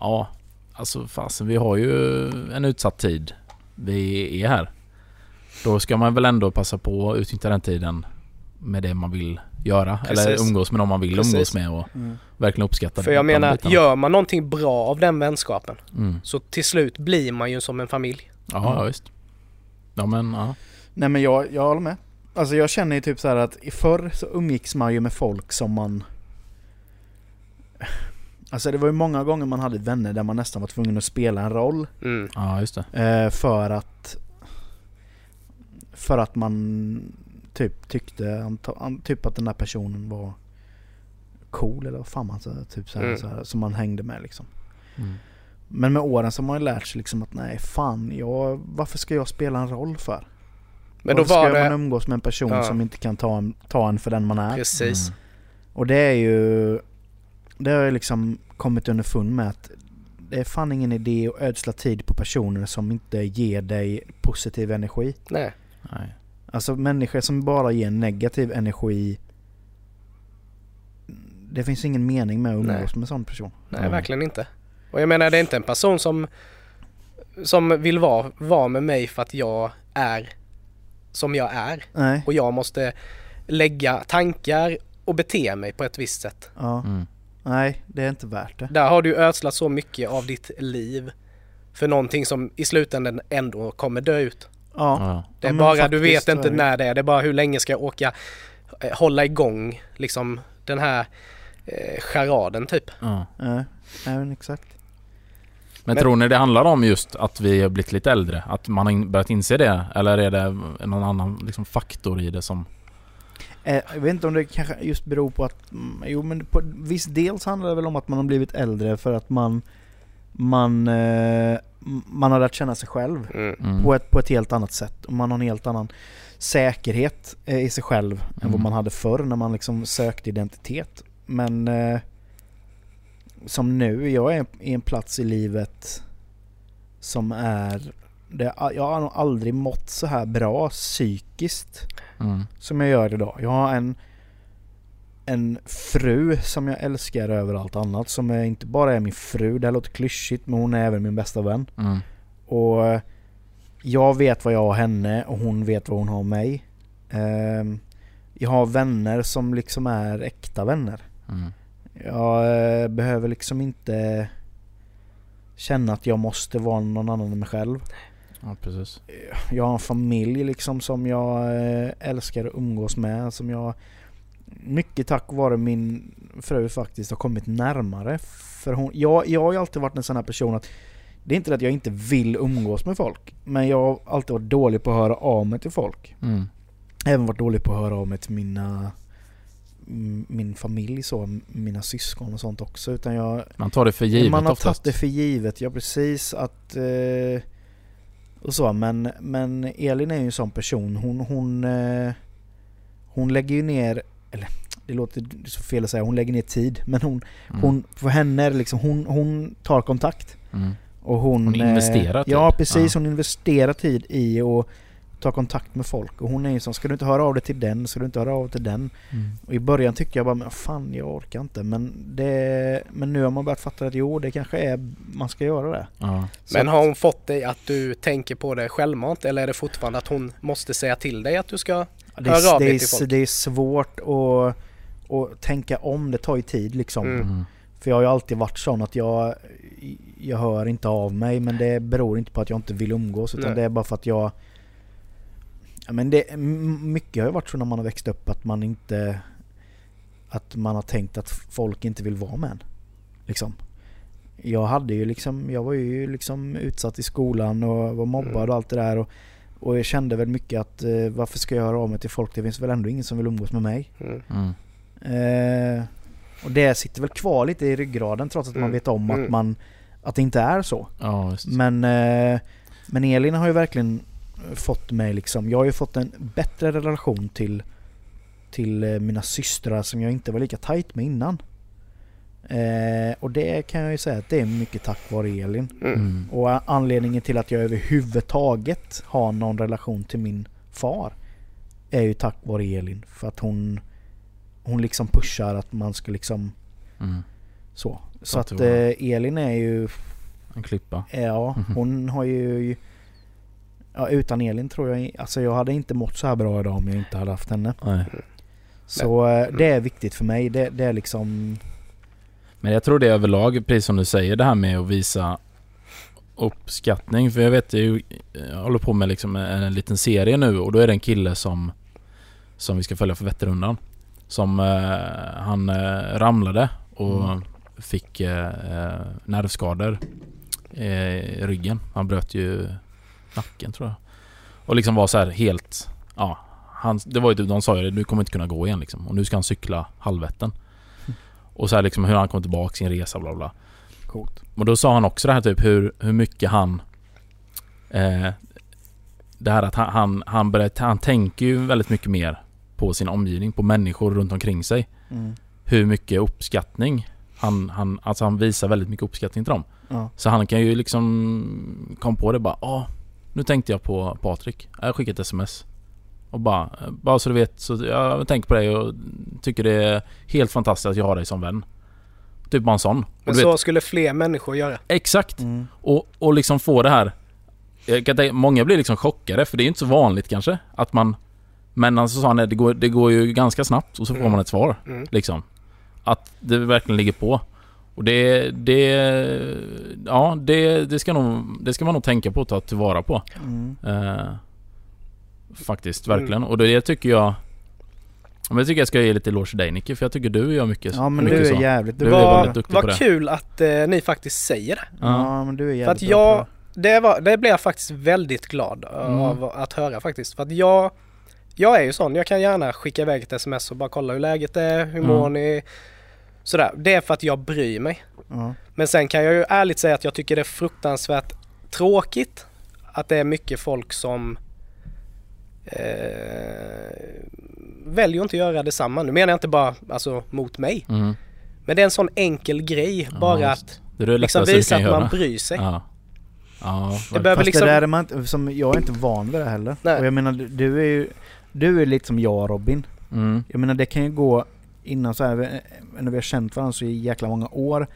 Ja, alltså fasen vi har ju en utsatt tid Vi är här Då ska man väl ändå passa på att utnyttja den tiden med det man vill göra. Eller Precis. umgås med de man vill Precis. umgås med och Mm. verkligen uppskatta För jag menar, bitarna. gör man någonting bra av den vänskapen Mm. så till slut blir man ju som en familj. Ja, ja, visst. Ja men ja. Nej men jag, jag håller med. Alltså jag känner ju typ så här att i förr så umgicks man ju med folk som man... Alltså det var ju många gånger man hade vänner där man nästan var tvungen att spela en roll. Mm. Ja just det. Eh, för att... För att man typ tyckte typ att den där personen var cool eller vad fan man sa. Typ så här, Mm. så här, som man hängde med liksom. Mm. Men med åren så har man ju lärt sig liksom att nej fan, jag, varför ska jag spela en roll för? Men då varför var ska man det... umgås med en person Ja. som inte kan ta en, ta en för den man är? Precis. Mm. Och det är ju... Det har jag liksom kommit underfund med att det är fan ingen idé att ödsla tid på personer som inte ger dig positiv energi. Nej. Nej. Alltså människor som bara ger negativ energi. Det finns ingen mening med att umgås Nej. med en sån person. Nej, Mm. verkligen inte. Och jag menar, det är inte en person som, som vill vara, vara med mig för att jag är som jag är. Nej. Och jag måste lägga tankar och bete mig på ett visst sätt. Ja. Mm. Nej, det är inte värt det. Där har du ödslat så mycket av ditt liv för någonting som i slutändan ändå kommer dö ut. Ja. Ja. Det är Ja, bara, du vet inte det. när det är. Det är bara hur länge ska jag orka eh, hålla igång liksom den här eh, charaden typ. Ja. Nej men exakt. Men, Men- tror ni det handlar om just att vi har blivit lite äldre? Att man har börjat inse det? Eller är det någon annan liksom, faktor i det som... Eh, jag vet inte om det kanske just beror på att... mm, Jo men på viss dels handlar det väl om att man har blivit äldre för att man... Man, eh, man har lärt känna sig själv Mm. Mm. på, ett, på ett helt annat sätt. Och man har en helt annan säkerhet eh, i sig själv än vad Mm. man hade förr när man liksom sökte identitet. Men eh, som nu, jag är i en plats i livet som är... Det, jag har nog aldrig mått så här bra psykiskt Mm. som jag gör idag. Jag har en, en fru som jag älskar över allt annat. Som är inte bara är min fru, det här låter klyschigt men hon är även min bästa vän. Mm. Och eh, jag vet vad jag har henne och hon vet vad hon har mig. Ehm, jag har vänner som liksom är äkta vänner. Mm. Jag eh, behöver liksom inte känna att jag måste vara någon annan än mig själv. Ja, precis. Jag har en familj liksom som jag eh, älskar att umgås med. Som jag mycket tack vare min fru faktiskt har kommit närmare. För hon, jag, jag har ju alltid varit en sån här person att det är inte det att jag inte vill umgås med folk. Men jag har alltid varit dålig på att höra av mig till folk. Mm. Även varit dålig på att höra av mig till mina min familj så, mina syskon och sånt också. Utan jag, Man tar det för givet man har oftast. tagit det för givet, ja precis att... Eh, och så, men, men Elin är ju en sån person. Hon, hon, eh, hon lägger ju ner... Eller det låter så fel att säga, hon lägger ner tid. Men hon, Mm. hon för henne liksom, hon, hon tar kontakt. Mm. Och hon, Hon investerar eh, tid. Ja precis, Ja. hon investerar tid i att ta kontakt med folk. Och hon är ju som, ska du inte höra av dig till den, ska du inte höra av dig till den. Mm. Och i början tyckte jag bara, men fan jag orkar inte. Men, det, men nu har man börjat fatta att jo, det kanske är, man ska göra det. Ja. Men har hon fått dig att du tänker på det självmant eller är det fortfarande att hon måste säga till dig att du ska... det, hör är, av det, dig till folk. det är svårt att, att tänka om, det tar ju tid liksom. Mm. Mm. För jag har ju alltid varit sån att jag, jag hör inte av mig men det beror inte på att jag inte vill umgås utan Nej. det är bara för att jag... Ja, men det, mycket har ju varit så när man har växt upp att man inte... Att man har tänkt att folk inte vill vara med en. Liksom. Jag hade ju liksom, jag var ju liksom utsatt i skolan och var mobbad Mm. och allt det där och, och jag kände väl mycket att eh, varför ska jag höra av mig till folk? Det finns väl ändå ingen som vill umgås med mig. Mm. Mm. Eh, och det sitter väl kvar lite i ryggraden trots att man Mm. vet om att man att det inte är så. Ja, just. Men, eh, men Elin har ju verkligen fått mig liksom, jag har ju fått en bättre relation till, till eh, mina systrar som jag inte var lika tight med innan. Eh, och det kan jag ju säga att det är mycket tack vare Elin. Mm. Mm. Och anledningen till att jag överhuvudtaget har någon relation till min far är ju tack vare Elin. För att hon, hon liksom pushar att man ska liksom Mm. så. Så att eh, Elin är ju, En klippa. ja Mhm. hon har ju Ja utan Elin tror jag, alltså jag hade inte mått så här bra idag om jag inte hade haft henne. Nej. Så eh, det är viktigt för mig. Det, det är liksom, Men jag tror det är överlag, precis som du säger, det här med att visa uppskattning. För jag vet ju, jag håller på med liksom en, en liten serie nu och då är det en kille som som vi ska följa för Vätternrundan. Som eh, han eh, ramlade och Mm. fick eh, eh, nervskador eh, i ryggen. Han bröt ju nacken tror jag. Och liksom var så här helt, ja. Han, det var ju typ, de sa ju det, du kommer inte kunna gå igen liksom. Och nu ska han cykla halvvätten. Och så här liksom hur han kom tillbaka sin resa bla bla. coolt. Och då sa han också det här typ hur, hur mycket han... Eh, det här att han, han, han, började, han tänker ju väldigt mycket mer på sin omgivning, på människor runt omkring sig. Mm. Hur mycket uppskattning han, han, alltså han visar väldigt mycket uppskattning till dem. Ja. Så han kan ju liksom kom på det bara, ja nu tänkte jag på Patrik. Jag skickade ett sms. Och bara, bara så du vet, så jag tänker på dig och tycker det är helt fantastiskt att jag har dig som vän. Typ bara en sån. Och Men så vet, skulle fler människor göra. exakt! Mm. Och, och liksom få det här jag kan tänka, Många blir liksom chockade för det är ju inte så vanligt kanske att man Men alltså sa han det går, det går ju ganska snabbt och så får Mm. man ett svar Mm. liksom Att det verkligen ligger på Och det, det Ja det, det ska nog Det ska man nog tänka på att ta tillvara på Mm. eh, Faktiskt, verkligen. Och det tycker jag men jag tycker jag ska ge lite eloge till dig Nicke, för jag tycker du gör mycket Ja men mycket du är så. jävligt Du duktig. är Vad, väldigt duktig på vad kul att eh, ni faktiskt säger det. Ja. Ja men du är För jävligt att bra jag, det, var, det blev jag faktiskt väldigt glad Mm. av att höra faktiskt. För att jag, jag är ju sån, jag kan gärna skicka iväg ett sms och bara kolla hur läget är, hur Mm. mår ni? Sådär. Det är för att jag bryr mig. Ja. Men sen kan jag ju ärligt säga att jag tycker det är fruktansvärt tråkigt att det är mycket folk som eh, väljer att inte göra detsamma. Nu menar jag inte bara alltså, mot mig. Mm. Men det är en sån enkel grej. Ja, bara att Det liksom visa att man bryr sig. Ja. Ja, Det behöver Fast liksom... det där är man inte, som, jag är inte van vid det heller. Nej. Och jag menar du- du är ju, du är lite som jag Robin. Mm. Jag menar det kan ju gå innan så här, när vi har känt varandra så i jäkla många år.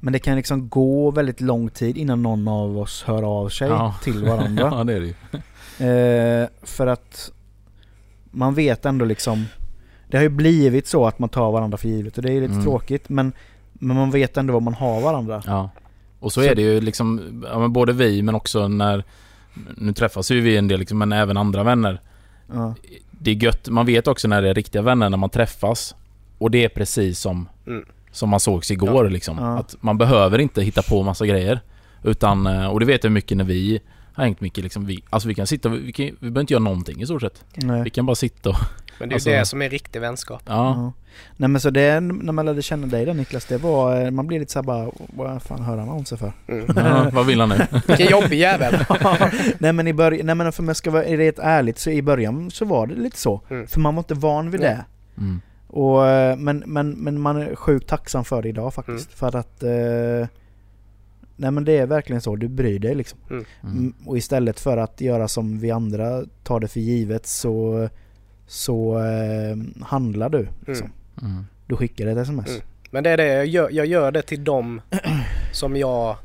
Men det kan liksom gå väldigt lång tid innan någon av oss hör av sig Ja. till varandra. (laughs) ja, det är det. Eh, för att man vet ändå liksom Det har ju blivit så att man tar varandra för givet och det är lite Mm. tråkigt men Men man vet ändå vad man har varandra. Ja. Och så, Så- är det ju liksom, ja, men både vi men också när Nu träffas ju vi en del liksom, men även andra vänner. Ja. Det är gött, man vet också när det är riktiga vänner när man träffas. Och det är precis som Mm. Som man sågs igår liksom. Ja. Att man behöver inte hitta på massa grejer. Utan, eh, och det vet jag mycket när vi har hängt mycket liksom. Vi, alltså vi kan sitta, vi, kan, vi behöver inte göra någonting i stort sett. Vi Nej. kan bara sitta och, Men det är Alltså- ju det som är riktig vänskap. ja. Ja. Nej men så det, när man lärde känna dig då Niklas, det var, eh, man blir lite såhär bara, vad fan hör han av sig för? Mm. (laughs) ja. Vad vill han nu? (laughs) Vilken jobbig jävel. (laughs) nej men i början, nej men för mig ska vara rätt ärligt så i början så var det lite så. Mm. För man var inte van vid Nej. det. Mm. Och, eh, men, men, men man är sjukt tacksam för det idag faktiskt. Mm. För att... Eh, nej men det är verkligen så, du bryr dig liksom. Mm. Mm, Och istället för att göra som vi andra tar det för givet så, så eh, handlar du. Liksom. Mm. Du skickar ett sms. Mm. Men det är det, jag gör, jag gör det till dem (clears throat) som jag,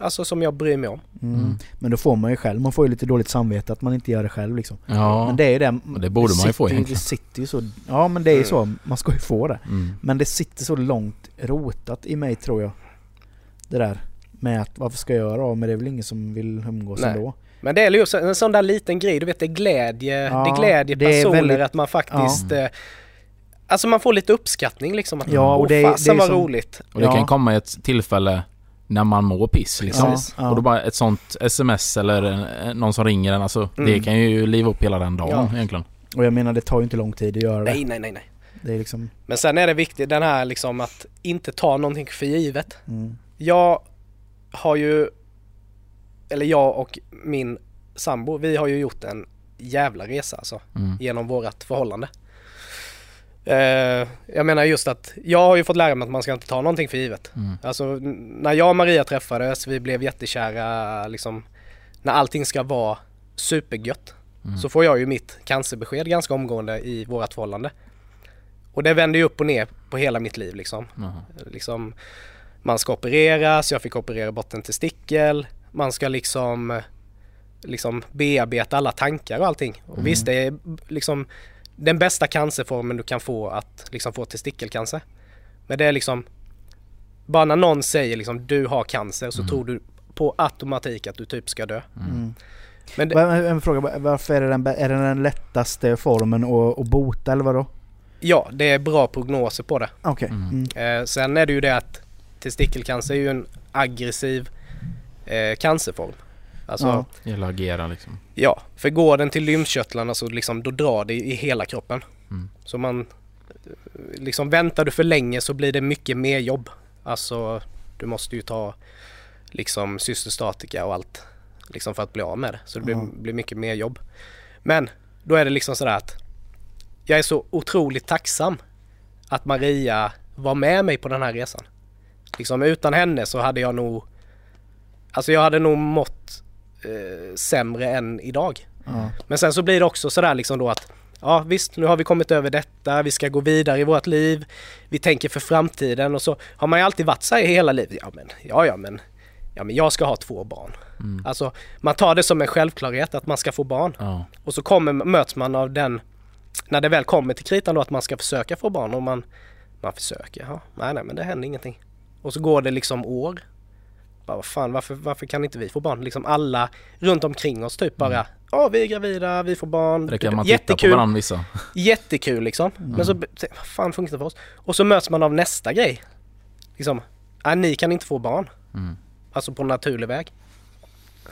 alltså som jag bryr mig om. Mm. Mm. Men då får man ju själv, man får ju lite dåligt samvete att man inte gör det själv liksom. Ja, Men det är ju det. Och det borde man ju få egentligen. Det sitter ju så, ja men det är ju Mm. så, man ska ju få det. Mm. Men det sitter så långt rotat i mig tror jag. Det där med att varför ska jag göra av men det är väl ingen som vill umgås Nej. ändå. Men det är ju en sån där liten grej, du vet det glädje, Ja, det glädjer det är personer väldigt- att man faktiskt eh, Alltså man får lite uppskattning liksom. Att, Ja, och det är- fasen det är vad som- roligt. Och det Ja. kan komma i ett tillfälle när man mår piss liksom. Ja, ja. Och då bara ett sånt sms eller någon som ringer en, alltså Mm. det kan ju liva upp hela den dagen Ja. egentligen. Och jag menar det tar ju inte lång tid att göra det. Nej, nej, nej, nej. Det är liksom... Men sen är det viktigt den här liksom att inte ta någonting för givet. Mm. Jag har ju, eller jag och min sambo, vi har ju gjort en jävla resa alltså. Mm. genom vårat förhållande. Eh, jag menar just att jag har ju fått lära mig att man ska inte ta någonting för givet. Mm. Alltså när jag och Maria träffades, vi blev jättekära liksom. När allting ska vara supergött. Mm. Så får jag ju mitt cancerbesked ganska omgående i vårat förhållande. Och det vände ju upp och ner på hela mitt liv liksom. Jaha. liksom man ska opereras, jag fick operera bort en testikel. Man ska liksom liksom bearbeta alla tankar och allting. Och Mm. visst, det är liksom den bästa cancerformen du kan få att liksom få testikelcancer. Men det är liksom bara när någon säger liksom du har cancer så Mm. tror du på automatik att du typ ska dö. Mm. Men det, En fråga, varför är det den, är det den lättaste formen att, att bota eller vadå? ja, det är bra prognoser på det. Okej. Mm. Mm. Eh, sen är det ju det att testikelcancer är ju en aggressiv eh, cancerform. Alltså, Ja. ja. Gäller att agera liksom. för går den till lymfkörtlarna så liksom, då drar det i hela kroppen. Mm. Så man, liksom väntar du för länge så blir det mycket mer jobb. Alltså, du måste ju ta liksom cystostatika och allt liksom för att bli av med det. Så det blir, Ja. blir mycket mer jobb. Men då är det liksom sådär att jag är så otroligt tacksam att Maria var med mig på den här resan. Liksom utan henne så hade jag nog Alltså jag hade nog mått eh, sämre än idag. Ja. Men sen så blir det också sådär liksom då att Ja visst, nu har vi kommit över detta, vi ska gå vidare i vårt liv. Vi tänker för framtiden och så har man ju alltid varit så här i hela livet. Ja men, ja ja men, ja men jag ska ha två barn. Mm. Alltså man tar det som en självklarhet att man ska få barn. Ja. Och så kommer, möts man av den, när det väl kommer till kritan då att man ska försöka få barn och man, man försöker, ja, nej nej men det händer ingenting. Och så går det liksom år. Bara, vad fan, varför, varför kan inte vi få barn? Liksom alla runt omkring oss typ bara, ja vi är gravida, vi får barn. Det kan man titta på Jättekul, varandra vissa. jättekul liksom. Men så, vad fan funkar det för oss? Och så möts man av nästa grej. Liksom, nej ni kan inte få barn. Mm. Alltså på naturlig väg.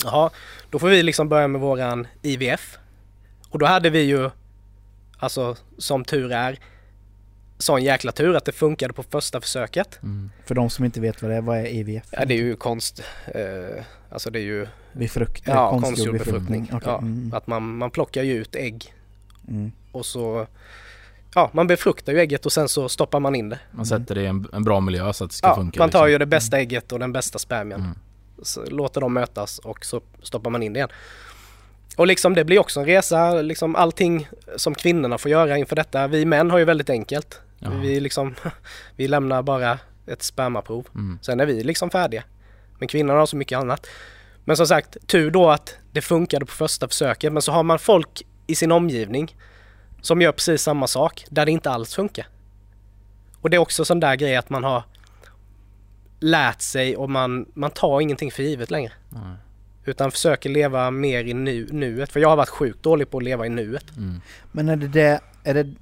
Jaha, då får vi liksom börja med våran IVF. Och då hade vi ju, alltså som tur är, sån jäkla tur att det funkade på första försöket. Mm. För de som inte vet vad det är, vad är IVF? Ja det är ju konst, eh, alltså det är ju Befrukt, ja, konstgjord konstgjord befruktning. Okej. Ja, Mm. Att man, man plockar ju ut ägg Mm. och så, ja man befruktar ju ägget och sen så stoppar man in det. Man sätter det i en, en bra miljö så att det ska Ja, funka. man tar liksom. ju det bästa ägget och den bästa spermien. Mm. så låter dem mötas och så stoppar man in det igen. Och liksom det blir också en resa, liksom allting som kvinnorna får göra inför detta. Vi män har ju väldigt enkelt. Ja. Vi liksom, (laughs) vi lämnar bara ett spermaprov. Mm. Sen är vi liksom färdiga. Men kvinnorna har så mycket annat. Men som sagt, tur då att det funkade på första försöket. Men så har man folk i sin omgivning som gör precis samma sak där det inte alls funkar. Och det är också sån där grej att man har lärt sig och man, man tar ingenting för givet längre. Nej. Utan försöker leva mer i nu, nuet. För jag har varit sjukt dålig på att leva i nuet. Mm. Men är det det, är det...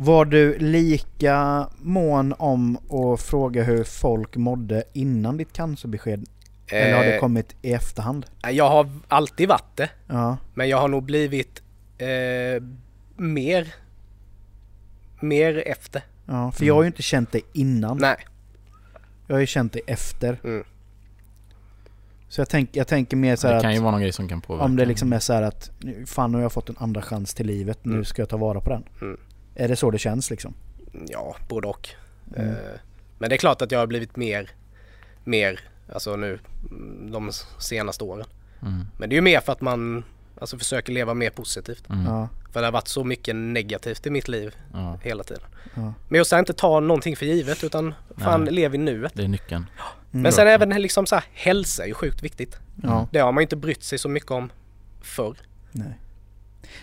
Var du lika mån om att fråga hur folk mådde innan ditt cancerbesked? Eller har det Eh, kommit i efterhand? Jag har alltid varit det. Ja. Men jag har nog blivit eh, mer, mer efter. Ja, för jag har ju inte känt det innan. Nej. Jag har ju känt det efter. Mm. Så jag, tänk, jag tänker mer så här Det kan ju att vara någon grej som kan påverka. om det liksom är så här att nu- fan nu har jag fått en andra chans till livet, nu Mm. ska jag ta vara på den. Är det så det känns liksom? Ja, både och. Mm. Eh, Men det är klart att jag har blivit mer, mer, alltså nu mm, de senaste åren. Mm. Men det är ju mer för att man alltså, försöker leva mer positivt. Mm. Ja, För det har varit så mycket negativt i mitt liv Ja, hela tiden. ja. Men just att inte ta någonting för givet utan fan Nej. lev i nuet. det är nyckeln. Mm. Men sen även liksom så här, hälsa är ju sjukt viktigt. Ja, Det har man ju inte brytt sig så mycket om förr. nej.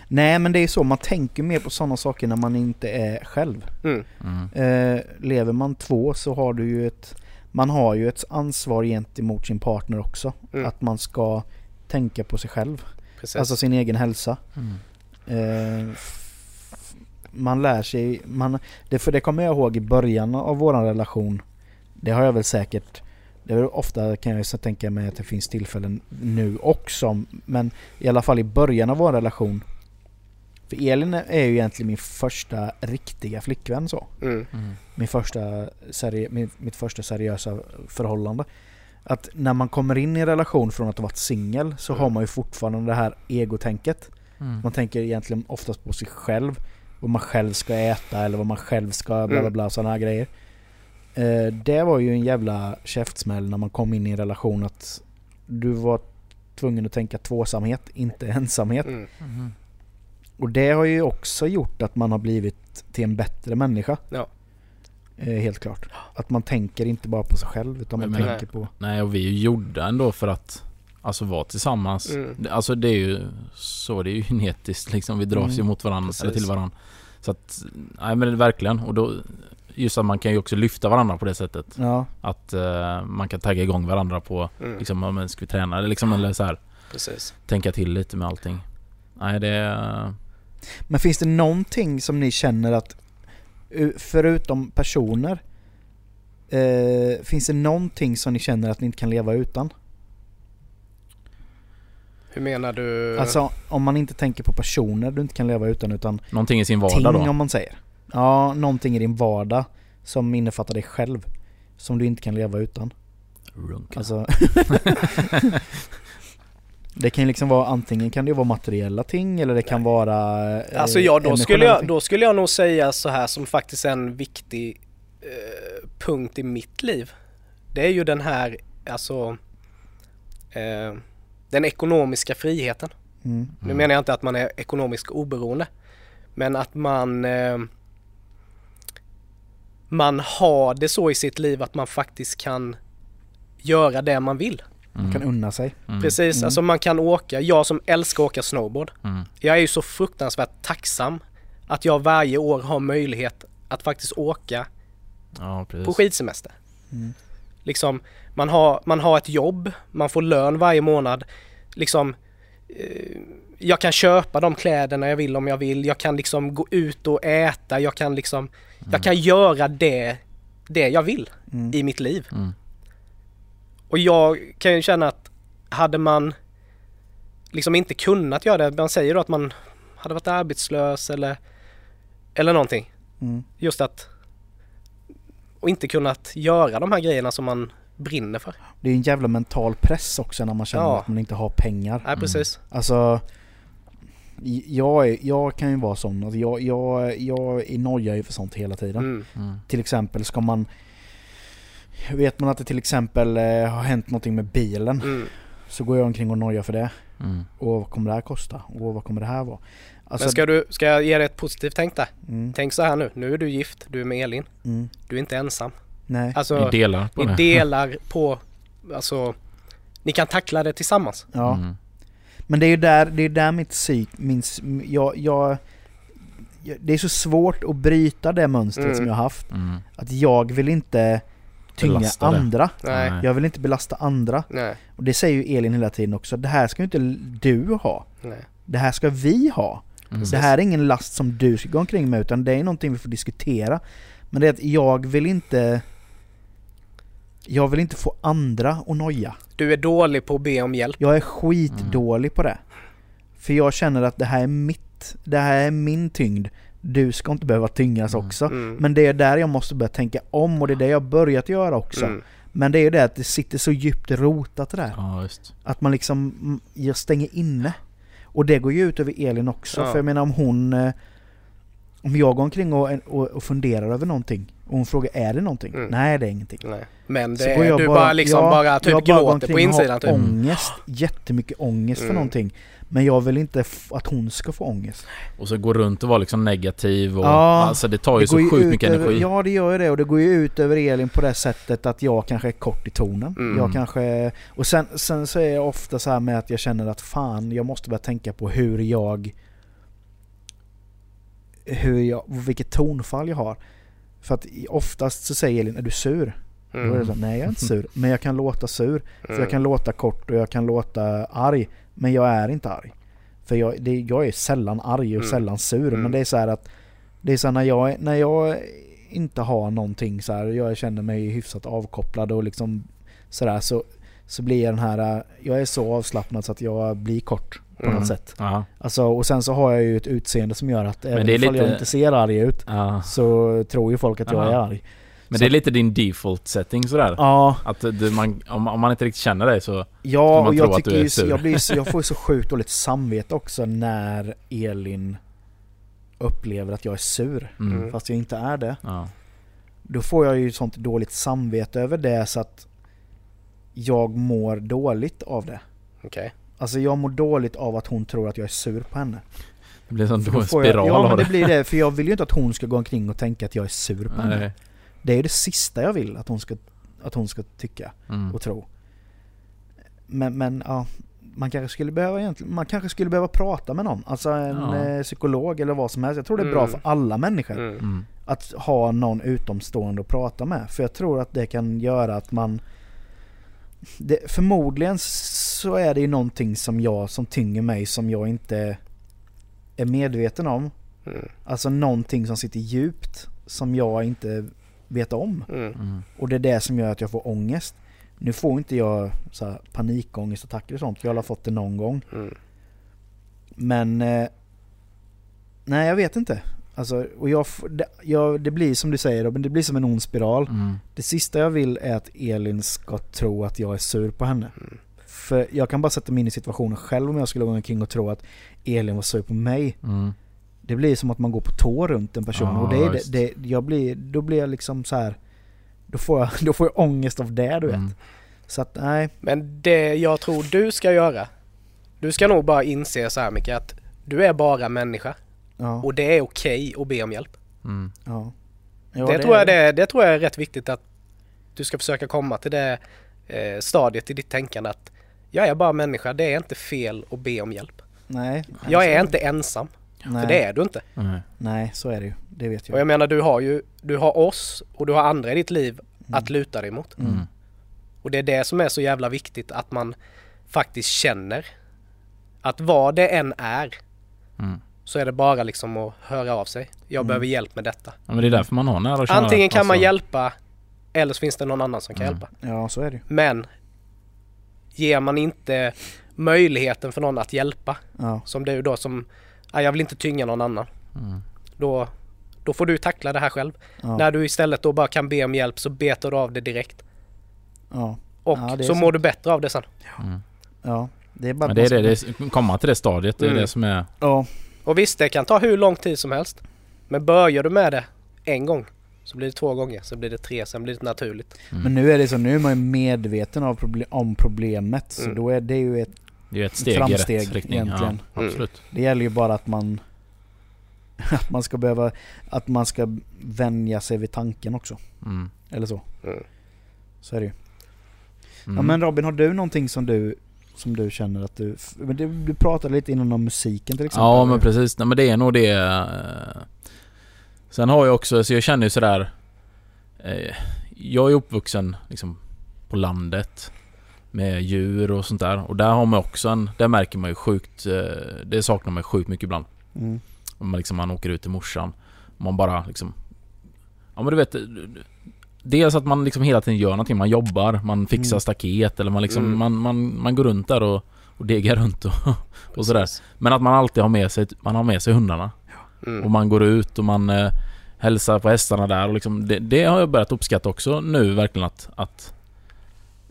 Nej men det är så, man tänker mer på sådana saker när man inte är själv. Mm. Mm. Eh, lever man två så har du ju ett Man har ju ett ansvar gentemot sin partner också. Mm. Att man ska tänka på sig själv. Precis. Alltså sin egen hälsa. Mm. Eh, man lär sig, man, det, för det kommer jag ihåg i början av våran relation. Det har jag väl säkert, det är väl ofta kan jag så tänka mig att det finns tillfällen nu också. Men i alla fall i början av vår relation. För Elin är ju egentligen min första riktiga flickvän så. Mm. Mm. Min första seri- min, mitt första seriösa förhållande. Att när man kommer in i en relation från att ha varit singel så Mm. har man ju fortfarande det här egotänket. Mm. Man tänker egentligen oftast på sig själv. Vad man själv ska äta eller vad man själv ska bla bla Mm. bla sådana här grejer. Eh, det var ju en jävla käftsmäll när man kom in i en relation att du var tvungen att tänka tvåsamhet, inte ensamhet. Mm. Mm. Och det har ju också gjort att man har blivit till en bättre människa. Ja. Eh, helt klart. Att man tänker inte bara på sig själv utan man Men- tänker på... Nej, och vi är ju gjorda ändå för att Alltså vara tillsammans. Mm. Det- Alltså det är ju så, det är ju (laughs) genetiskt liksom. Vi dras ju Mm. mot varandra, Precis. eller till varandra. Så att, nej men verkligen. Och då, just att man kan ju också lyfta varandra på det sättet. Ja, Att eh, man kan tagga igång varandra på, Mm. liksom, ja, men ska vi träna? Eller liksom, eller så här, Precis. tänka till lite med allting. Nej det är... Men finns det någonting som ni känner att, eh, förutom personer, eh, finns det någonting som ni känner att ni inte kan leva utan? Hur menar du? Alltså om man inte tänker på personer du inte kan leva utan utan Någonting i sin ting vardag då. om man säger. Ja, någonting i din vardag som innefattar dig själv. Som du inte kan leva utan. Runka. Alltså (laughs) Det kan ju liksom vara antingen kan det vara materiella ting eller det kan vara eh, Alltså ja, då skulle, jag, då skulle jag nog säga så här som faktiskt är en viktig eh, punkt i mitt liv. Det är ju den här, alltså eh, den ekonomiska friheten. Mm. Nu menar jag inte att man är ekonomiskt oberoende. Men att man eh, man har det så i sitt liv att man faktiskt kan göra det man vill. Mm. Kan unna sig. Mm. Precis, Mm. alltså man kan åka, jag som älskar att åka snowboard. Mm. Jag är ju så fruktansvärt tacksam att jag varje år har möjlighet att faktiskt åka Ja på skidsemester. Mm. Liksom, man har, man har ett jobb, man får lön varje månad. Liksom, eh, jag kan köpa de kläderna jag vill om jag vill. Jag kan liksom gå ut och äta. Jag kan liksom, jag kan göra det, det jag vill Mm. i mitt liv. Mm. Och jag kan ju känna att hade man liksom inte kunnat göra det, man säger då att man hade varit arbetslös eller, eller någonting. Mm. Just att och inte kunnat göra de här grejerna som man brinner för. Det är en jävla mental press också när man känner Ja. att man inte har pengar. Nej precis. Alltså jag, är, jag kan ju vara sån, alltså jag, jag, jag nojar ju för sånt hela tiden. Mm. Mm. Till exempel ska man Vet man att det till exempel eh, har hänt någonting med bilen Mm. så går jag omkring och nojar för det. Mm. Och vad kommer det här kosta? Och vad kommer det här vara? Alltså, Men ska, du, ska jag ge dig ett positivt tänk där? mm, Tänk så här nu, nu är du gift, du är med Elin, mm, du är inte ensam. nej. Alltså, Vi delar på ni det. delar på, alltså, ni kan tackla det tillsammans. Ja. Mm. Men det är ju där, det är där mitt psyk, min, jag, jag, det är så svårt att bryta det mönstret Mm. som jag har haft. Mm. Att jag vill inte tynga andra. Nej. Jag vill inte belasta andra. nej, Och det säger ju Elin hela tiden också. Det här ska ju inte du ha. nej. Det här ska vi ha. Mm. Det här är ingen last som du ska gå omkring med utan det är någonting vi får diskutera. Men det är att jag vill inte... Jag vill inte få andra att noja. Du är dålig på att be om hjälp. Jag är skitdålig på det. För jag känner att det här är mitt, det här är min tyngd. Du ska inte behöva tyngas Mm. också. Mm. Men det är där jag måste börja tänka om och det är det jag har börjat göra också. Mm. Men det är ju det att det sitter så djupt rotat det där. Ja just. Att man liksom, mm, jag stänger inne. Och det går ju ut över Elin också. Ja. För jag menar om hon... Om jag går omkring och, och, och funderar över någonting och hon frågar är det någonting? Mm. Nej det är ingenting. Nej. Men det, jag du bara, liksom ja, bara typ jag bara gråter på insidan har typ. ångest, jättemycket ångest för Mm. någonting. Men jag vill inte att hon ska få ångest. Och så gå runt och vara liksom negativ och... Ja, alltså det tar ju Det så sjukt mycket över, energi. Ja det gör ju det och det går ju ut över Elin på det sättet att jag kanske är kort i tonen. Mm. Jag kanske... Och sen, sen så är jag ofta så här med att jag känner att fan jag måste börja tänka på hur jag... Hur jag... Vilket tonfall jag har. För att oftast så säger Elin är du sur? Då är det Mm. så, nej jag är inte sur. Men jag kan låta sur. För Mm. jag kan låta kort och jag kan låta arg. Men jag är inte arg. För jag, det, jag är sällan arg och Mm. sällan sur. Mm. Men det är så här att... Det är så när jag, när jag inte har någonting så här, jag känner mig hyfsat avkopplad och liksom sådär så, så blir jag den här... Jag är så avslappnad så att jag blir kort på Mm. något sätt. Ja, Alltså, och sen så har jag ju ett utseende som gör att även det är ifall jag lite- inte ser arg ut ja. så tror ju folk att jag Aha. är arg. Men Så- det är lite din default setting sådär. Ja, Att du, man, om, om man inte riktigt känner dig så... Ja, man och tro jag att tycker du är ju, sur. jag, blir, så- jag får ju så (laughs) sjukt dåligt samvete också när Elin upplever att jag är sur. Mm. Mm. Fast jag inte är det. Ja. Då får jag ju sånt dåligt samvete över det så att jag mår dåligt av det. Okej. Alltså jag mår dåligt av att hon tror att jag är sur på henne. Det blir en sån får jag, spiral ja men det blir det, för jag vill ju inte att hon ska gå omkring och tänka att jag är sur på henne. Nej. Det är ju det sista jag vill att hon ska, att hon ska tycka Mm. och tro. Men, men ja, man kanske skulle behöva man kanske skulle behöva prata med någon. Alltså en Ja. eh, psykolog eller vad som helst. Jag tror det är bra Mm. för alla människor Mm. Mm. att ha någon utomstående att prata med. För jag tror att det kan göra att man det, Förmodligen så är det ju någonting som jag, som tynger mig som jag inte är medveten om. Mm. Alltså någonting som sitter djupt som jag inte vet om. Mm. Mm. Och det är det som gör att jag får ångest. Nu får inte jag så här panikångestattacker och sånt. Jag har fått det någon gång. Mm. Men... Eh, nej, jag vet inte. Alltså, och jag, det, jag, det blir som du säger Robin, det blir som en ond spiral. Mm. Det sista jag vill är att Elin ska tro att jag är sur på henne. Mm. För jag kan bara sätta mig in i situationen själv om jag skulle gå omkring och tro att Elin var sur på mig. Mm. Det blir som att man går på tå runt en person. Ja, och det, det, det, jag blir, då blir jag liksom så här. Då får jag, (laughs) då får jag ångest av det du vet. Mm. Så att nej. Men det jag tror du ska göra. Du ska nog bara inse så här mycket att du är bara människa. Ja. Och det är okej att be om hjälp. Mm. ja. Ja, det, tror jag det, det tror jag är rätt viktigt att du ska försöka komma till det eh, stadiet i ditt tänkande att jag är bara människa, det är inte fel att be om hjälp. Nej. Jag är inte ensam, nej. för det är du inte. Nej. Nej, så är det ju. Det vet Och jag. jag menar du har ju, du har oss och du har andra i ditt liv att luta dig mot. Mm. Mm. Och det är det som är så jävla viktigt att man faktiskt känner att vad det än är Mm. så är det bara liksom att höra av sig. Jag Mm. behöver hjälp med detta. Ja, men det är därför man har nära. Antingen kan man Alltså, hjälpa eller så finns det någon annan som kan Mm. hjälpa. Ja, så är det ju. Men ger man inte möjligheten för någon att hjälpa, Ja. som du då som, "Ah, jag vill inte tynga någon annan. Mm. Då, då får du tackla det här själv. Ja. När du istället då bara kan be om hjälp så betar du av det direkt. Ja. Och Ja, det är så sant. mår du bättre av det sen. Mm. ja. Det är bara Men det är det, det är, komma till det stadiet, det är Mm. det som är... Ja. Och visst, det kan ta hur lång tid som helst. Men börjar du med det en gång så blir det två gånger, så blir det tre, sen blir det naturligt. Mm. Men nu är det så, nu är man ju medveten av proble- om problemet. Så Mm. då är det ju ett, Det är ett steg i framsteg rätt riktning. egentligen. Ja, absolut. det gäller ju bara att man (laughs) att man ska behöva, att man ska vänja sig vid tanken också. Mm. Eller så. Mm. Så är det ju. Mm. Ja men Robin, har du någonting som du som du känner att du... Du, du pratade lite innan om musiken till exempel. Ja men precis, nej men det är nog det eh, Sen har jag också, så jag känner ju sådär eh, Jag är uppvuxen liksom på landet Med djur och sånt där och där har man också en, där märker man ju sjukt eh, Det saknar man ju sjukt mycket ibland Mm. Om man liksom, man åker ut till morsan Man bara liksom Ja men du vet Dels att man liksom hela tiden gör någonting, man jobbar, man fixar Mm. staket eller man liksom, Mm. man, man, man går runt där och, och degar runt och, (laughs) och sådär. Men att man alltid har med sig, man har med sig hundarna. Mm. Och man går ut och man eh, hälsar på hästarna där och liksom, det, det har jag börjat uppskatta också nu verkligen att, att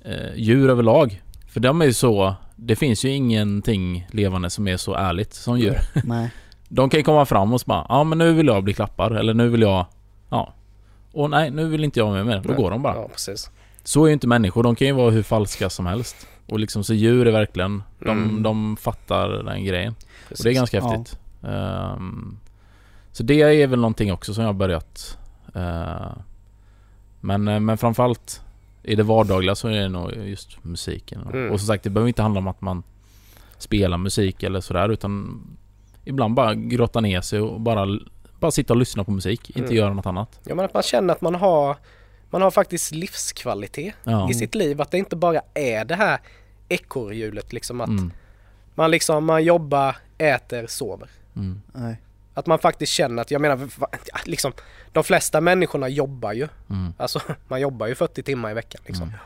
eh, djur överlag. För de är ju så, det finns ju ingenting levande som är så ärligt som djur. Nej. (laughs) De kan ju komma fram och så bara Ja men nu vill jag bli klappad eller nu vill jag Ja Och nej nu vill inte jag med mer. Då Nej. går de bara. Ja, precis. Så är ju inte människor. De kan ju vara hur falska som helst. Och liksom så djur är verkligen De, Mm. de fattar den grejen. precis. Och det är ganska Ja. häftigt. Så det är väl någonting också som jag har börjat eh, men, eh, men framförallt i det vardagliga så är det nog just musiken. Mm. Och som sagt det behöver inte handla om att man spelar musik eller sådär utan ibland bara grotta ner sig och bara, bara sitta och lyssna på musik. Inte Mm. göra något annat. Ja, men att man känner att man har, man har faktiskt livskvalitet Ja. i sitt liv. Att det inte bara är det här ekorrhjulet liksom att Mm. man liksom, man jobbar, äter, sover. Mm. Nej. Att man faktiskt känner att, jag menar, liksom de flesta människorna jobbar ju. Mm. Alltså (laughs) man jobbar ju 40 timmar i veckan liksom. Mm.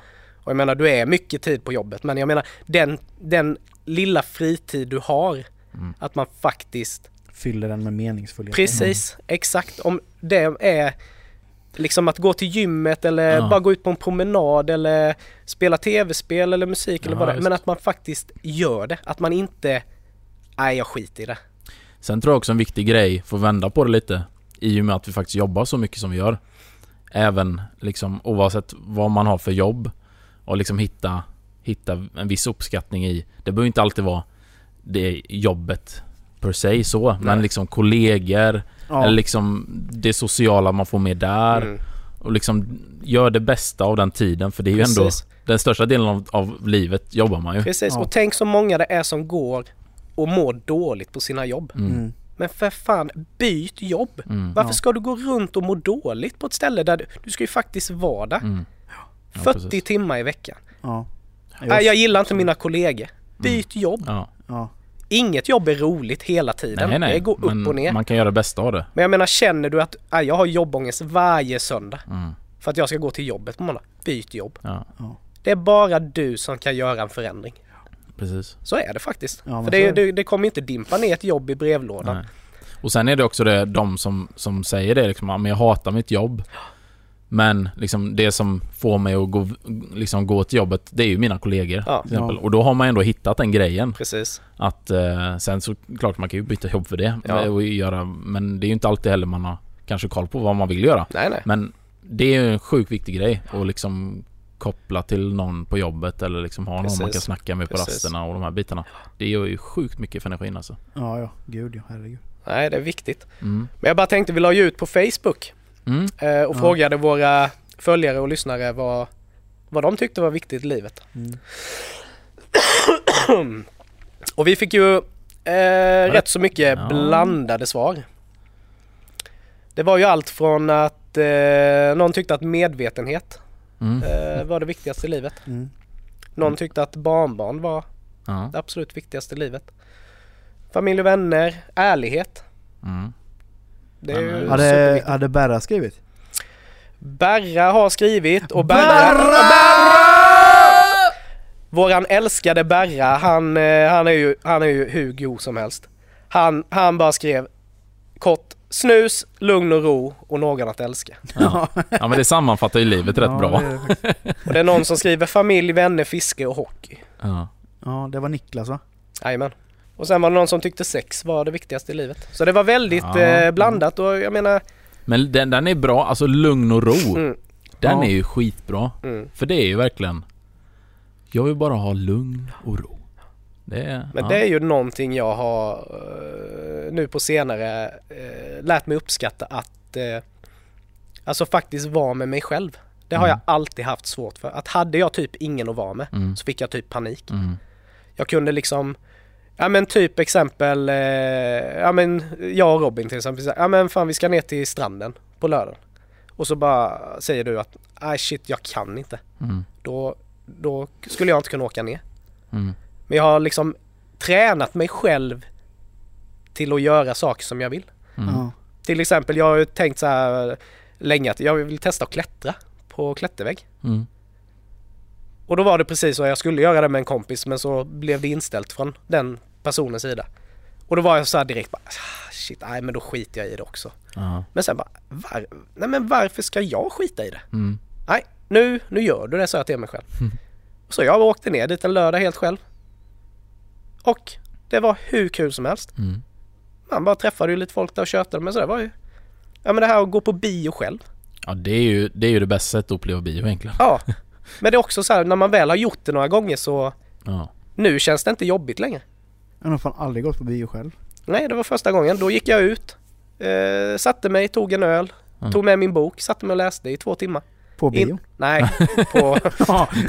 Och jag menar du är mycket tid på jobbet men jag menar den, den lilla fritid du har Mm. att man faktiskt Fyller den med meningsfullhet. Precis, exakt. Om det är liksom att gå till gymmet eller Ja. bara gå ut på en promenad eller spela tv-spel eller musik eller Ja, vad det är. Men att man faktiskt gör det. Att man inte, nej jag skiter i det. Sen tror jag också en viktig grej, för att vända på det lite, i och med att vi faktiskt jobbar så mycket som vi gör. Även liksom oavsett vad man har för jobb och liksom hitta, hitta en viss uppskattning i. Det behöver inte alltid vara det jobbet per se så, men Nej. liksom kollegor Ja. eller liksom det sociala man får med där Mm, och liksom gör det bästa av den tiden för det är ju ändå precis, den största delen av, av livet jobbar man ju. precis. Ja. Och tänk så många det är som går och mår dåligt på sina jobb. Mm. Mm. Men för fan, byt jobb! Mm. Varför Ja. ska du gå runt och må dåligt på ett ställe där du, du ska ju faktiskt vara där. Mm. Ja, 40 precis. timmar i veckan. Ja. Nej, jag gillar inte mina kollegor. Byt jobb. Ja. Ja. Inget jobb är roligt hela tiden. Nej, nej. Det går upp och ner. man kan göra det bästa av det. Men jag menar, känner du att ah, jag har jobbångest varje söndag Mm. för att jag ska gå till jobbet på måndag? Byt jobb. Ja, Det är bara du som kan göra en förändring. Precis. Så är det faktiskt. Ja, för det, det. det, kommer inte dimpa ner ett jobb i brevlådan. Nej. Och sen är det också det, de som, som säger det liksom, "Ja, men jag hatar mitt jobb. Men liksom det som får mig att gå, liksom, gå till jobbet, det är ju mina kollegor. Ja. Till exempel. Ja. Och då har man ändå hittat den grejen. Precis. Att eh, sen så klart man kan ju byta jobb för det. Ja. Och göra, men det är ju inte alltid heller man har kanske koll på vad man vill göra. Nej, nej. Men det är ju en sjukt viktig grej att liksom koppla till någon på jobbet eller liksom ha någon man kan snacka med på Precis. rasterna och de här bitarna. Det gör ju sjukt mycket för energin alltså. Ja, ja. Gud ja. Herregud. Nej, det är viktigt. Mm. Men jag bara tänkte, vi la ju ut på Facebook Mm. eh, och Ja. frågade våra följare och lyssnare vad, vad de tyckte var viktigt i livet. Mm. (clears throat) Och vi fick ju eh, rätt så mycket Ja. blandade svar. Det var ju allt från att eh, någon tyckte att medvetenhet Mm. eh, var det viktigaste i livet. Mm. Någon tyckte att barnbarn var Ja. det absolut viktigaste i livet. Familj och vänner, ärlighet. Mm. Det är ju Hade, hade Berra skrivit? Berra har skrivit och Berra... Våran älskade Berra, han, eh, han, är ju, han är ju hur god som helst. Han, han bara skrev kort snus, lugn och ro och någon att älska. Ja. ja men det sammanfattar ju livet rätt Ja, bra. det. Och det är någon som skriver familj, vänner, fiske och hockey. Ja. Ja, det var Niklas va? Jajamän. Och sen var det någon som tyckte sex var det viktigaste i livet. Så det var väldigt Ja. eh, blandat och jag menar... Men den, den är bra, alltså lugn och ro. Mm, Den Ja. är ju skitbra. mm. För det är ju verkligen... Jag vill bara ha lugn och ro. Det. Men ja. det är ju någonting jag har eh, nu på senare eh, lärt mig uppskatta att eh, alltså faktiskt vara med mig själv. Det har Mm. jag alltid haft svårt för. Att hade jag typ ingen att vara med Mm. så fick jag typ panik. Mm. Jag kunde liksom Ja men typ exempel, ja men jag och Robin till exempel, ja men fan vi ska ner till stranden på lördagen. Och så bara säger du att, nej shit jag kan inte. Mm. Då, då skulle jag inte kunna åka ner. Men jag har liksom tränat mig själv till att göra saker som jag vill. Mm. Till exempel, jag har ju tänkt så här länge att jag vill testa att klättra på klättervägg. Mm. Och då var det precis så jag skulle göra det med en kompis men så blev det inställt från den personens sida. Och då var jag så här direkt bara, ah, shit, nej men då skiter jag i det också. Ja. Men sen bara, var, nej men varför ska jag skita i det? Mm. Nej, nu, nu gör du det, sa jag till mig själv. Mm. Så jag åkte ner dit en lördag helt själv. Och det var hur kul som helst. Mm. man bara träffade ju lite folk där och tjötade men så det var ju Ja men det här att gå på bio själv. Ja det är ju det, är ju det bästa sättet att uppleva bio egentligen. Ja. Men det är också så här när man väl har gjort det några gånger så Ja. nu känns det inte jobbigt längre. Jag har fan aldrig gått på bio själv. Nej det var första gången. Då gick jag ut, eh, satte mig, tog en öl, Mm. tog med min bok, satte mig och läste i två timmar. På bio? In- Nej, (laughs) på,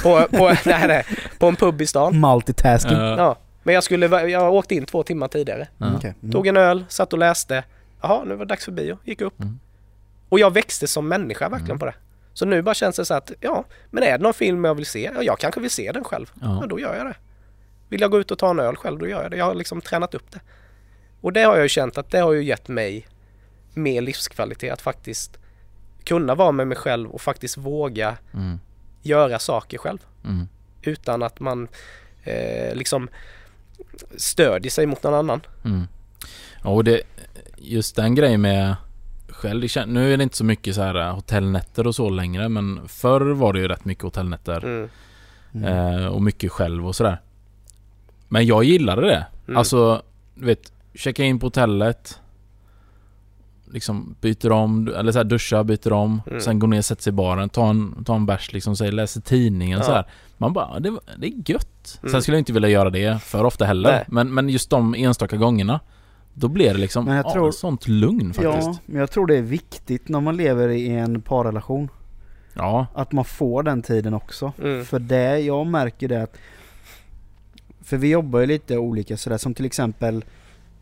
på, på, nej, nej, på en pub i stan. Multitasking. Ja. Ja. Men jag skulle, jag åkte in två timmar tidigare. Ja. Okej. Mm. Tog en öl, satt och läste. Jaha, nu var det dags för bio. Gick upp. Mm. Och jag växte som människa verkligen Mm. på det. Så nu bara känns det så att, ja, men är det någon film jag vill se? Ja, jag kanske vill se den själv. Ja. Ja. då gör jag det. Vill jag gå ut och ta en öl själv, då gör jag det. Jag har liksom tränat upp det. Och det har jag ju känt att det har ju gett mig mer livskvalitet att faktiskt kunna vara med mig själv och faktiskt våga Mm. göra saker själv. Mm. Utan att man eh, liksom stödjer sig mot någon annan. Mm. Ja, och det, just den grejen med själv, nu är det inte så mycket så här eh, hotellnätter och så längre men förr var det ju rätt mycket hotellnätter Mm. Mm. eh, och mycket själv och sådär. Men jag gillade det. Mm. Alltså, du vet, checka in på hotellet. Liksom byter om, eller så här duscha, byter om. Mm. Sen gå ner, sätter sig i baren, ta en, ta en bärs liksom, säger, läser tidningen Ja. så här. Man bara, det, det är gött. Mm. Sen skulle jag inte vilja göra det för ofta heller. Nej. Men, men just de enstaka gångerna. Då blir det liksom Men jag ja, tror- sånt lugn faktiskt. Ja, men jag tror det är viktigt när man lever i en parrelation. Ja. Att man får den tiden också. Mm. För det, jag märker det att För vi jobbar ju lite olika sådär som till exempel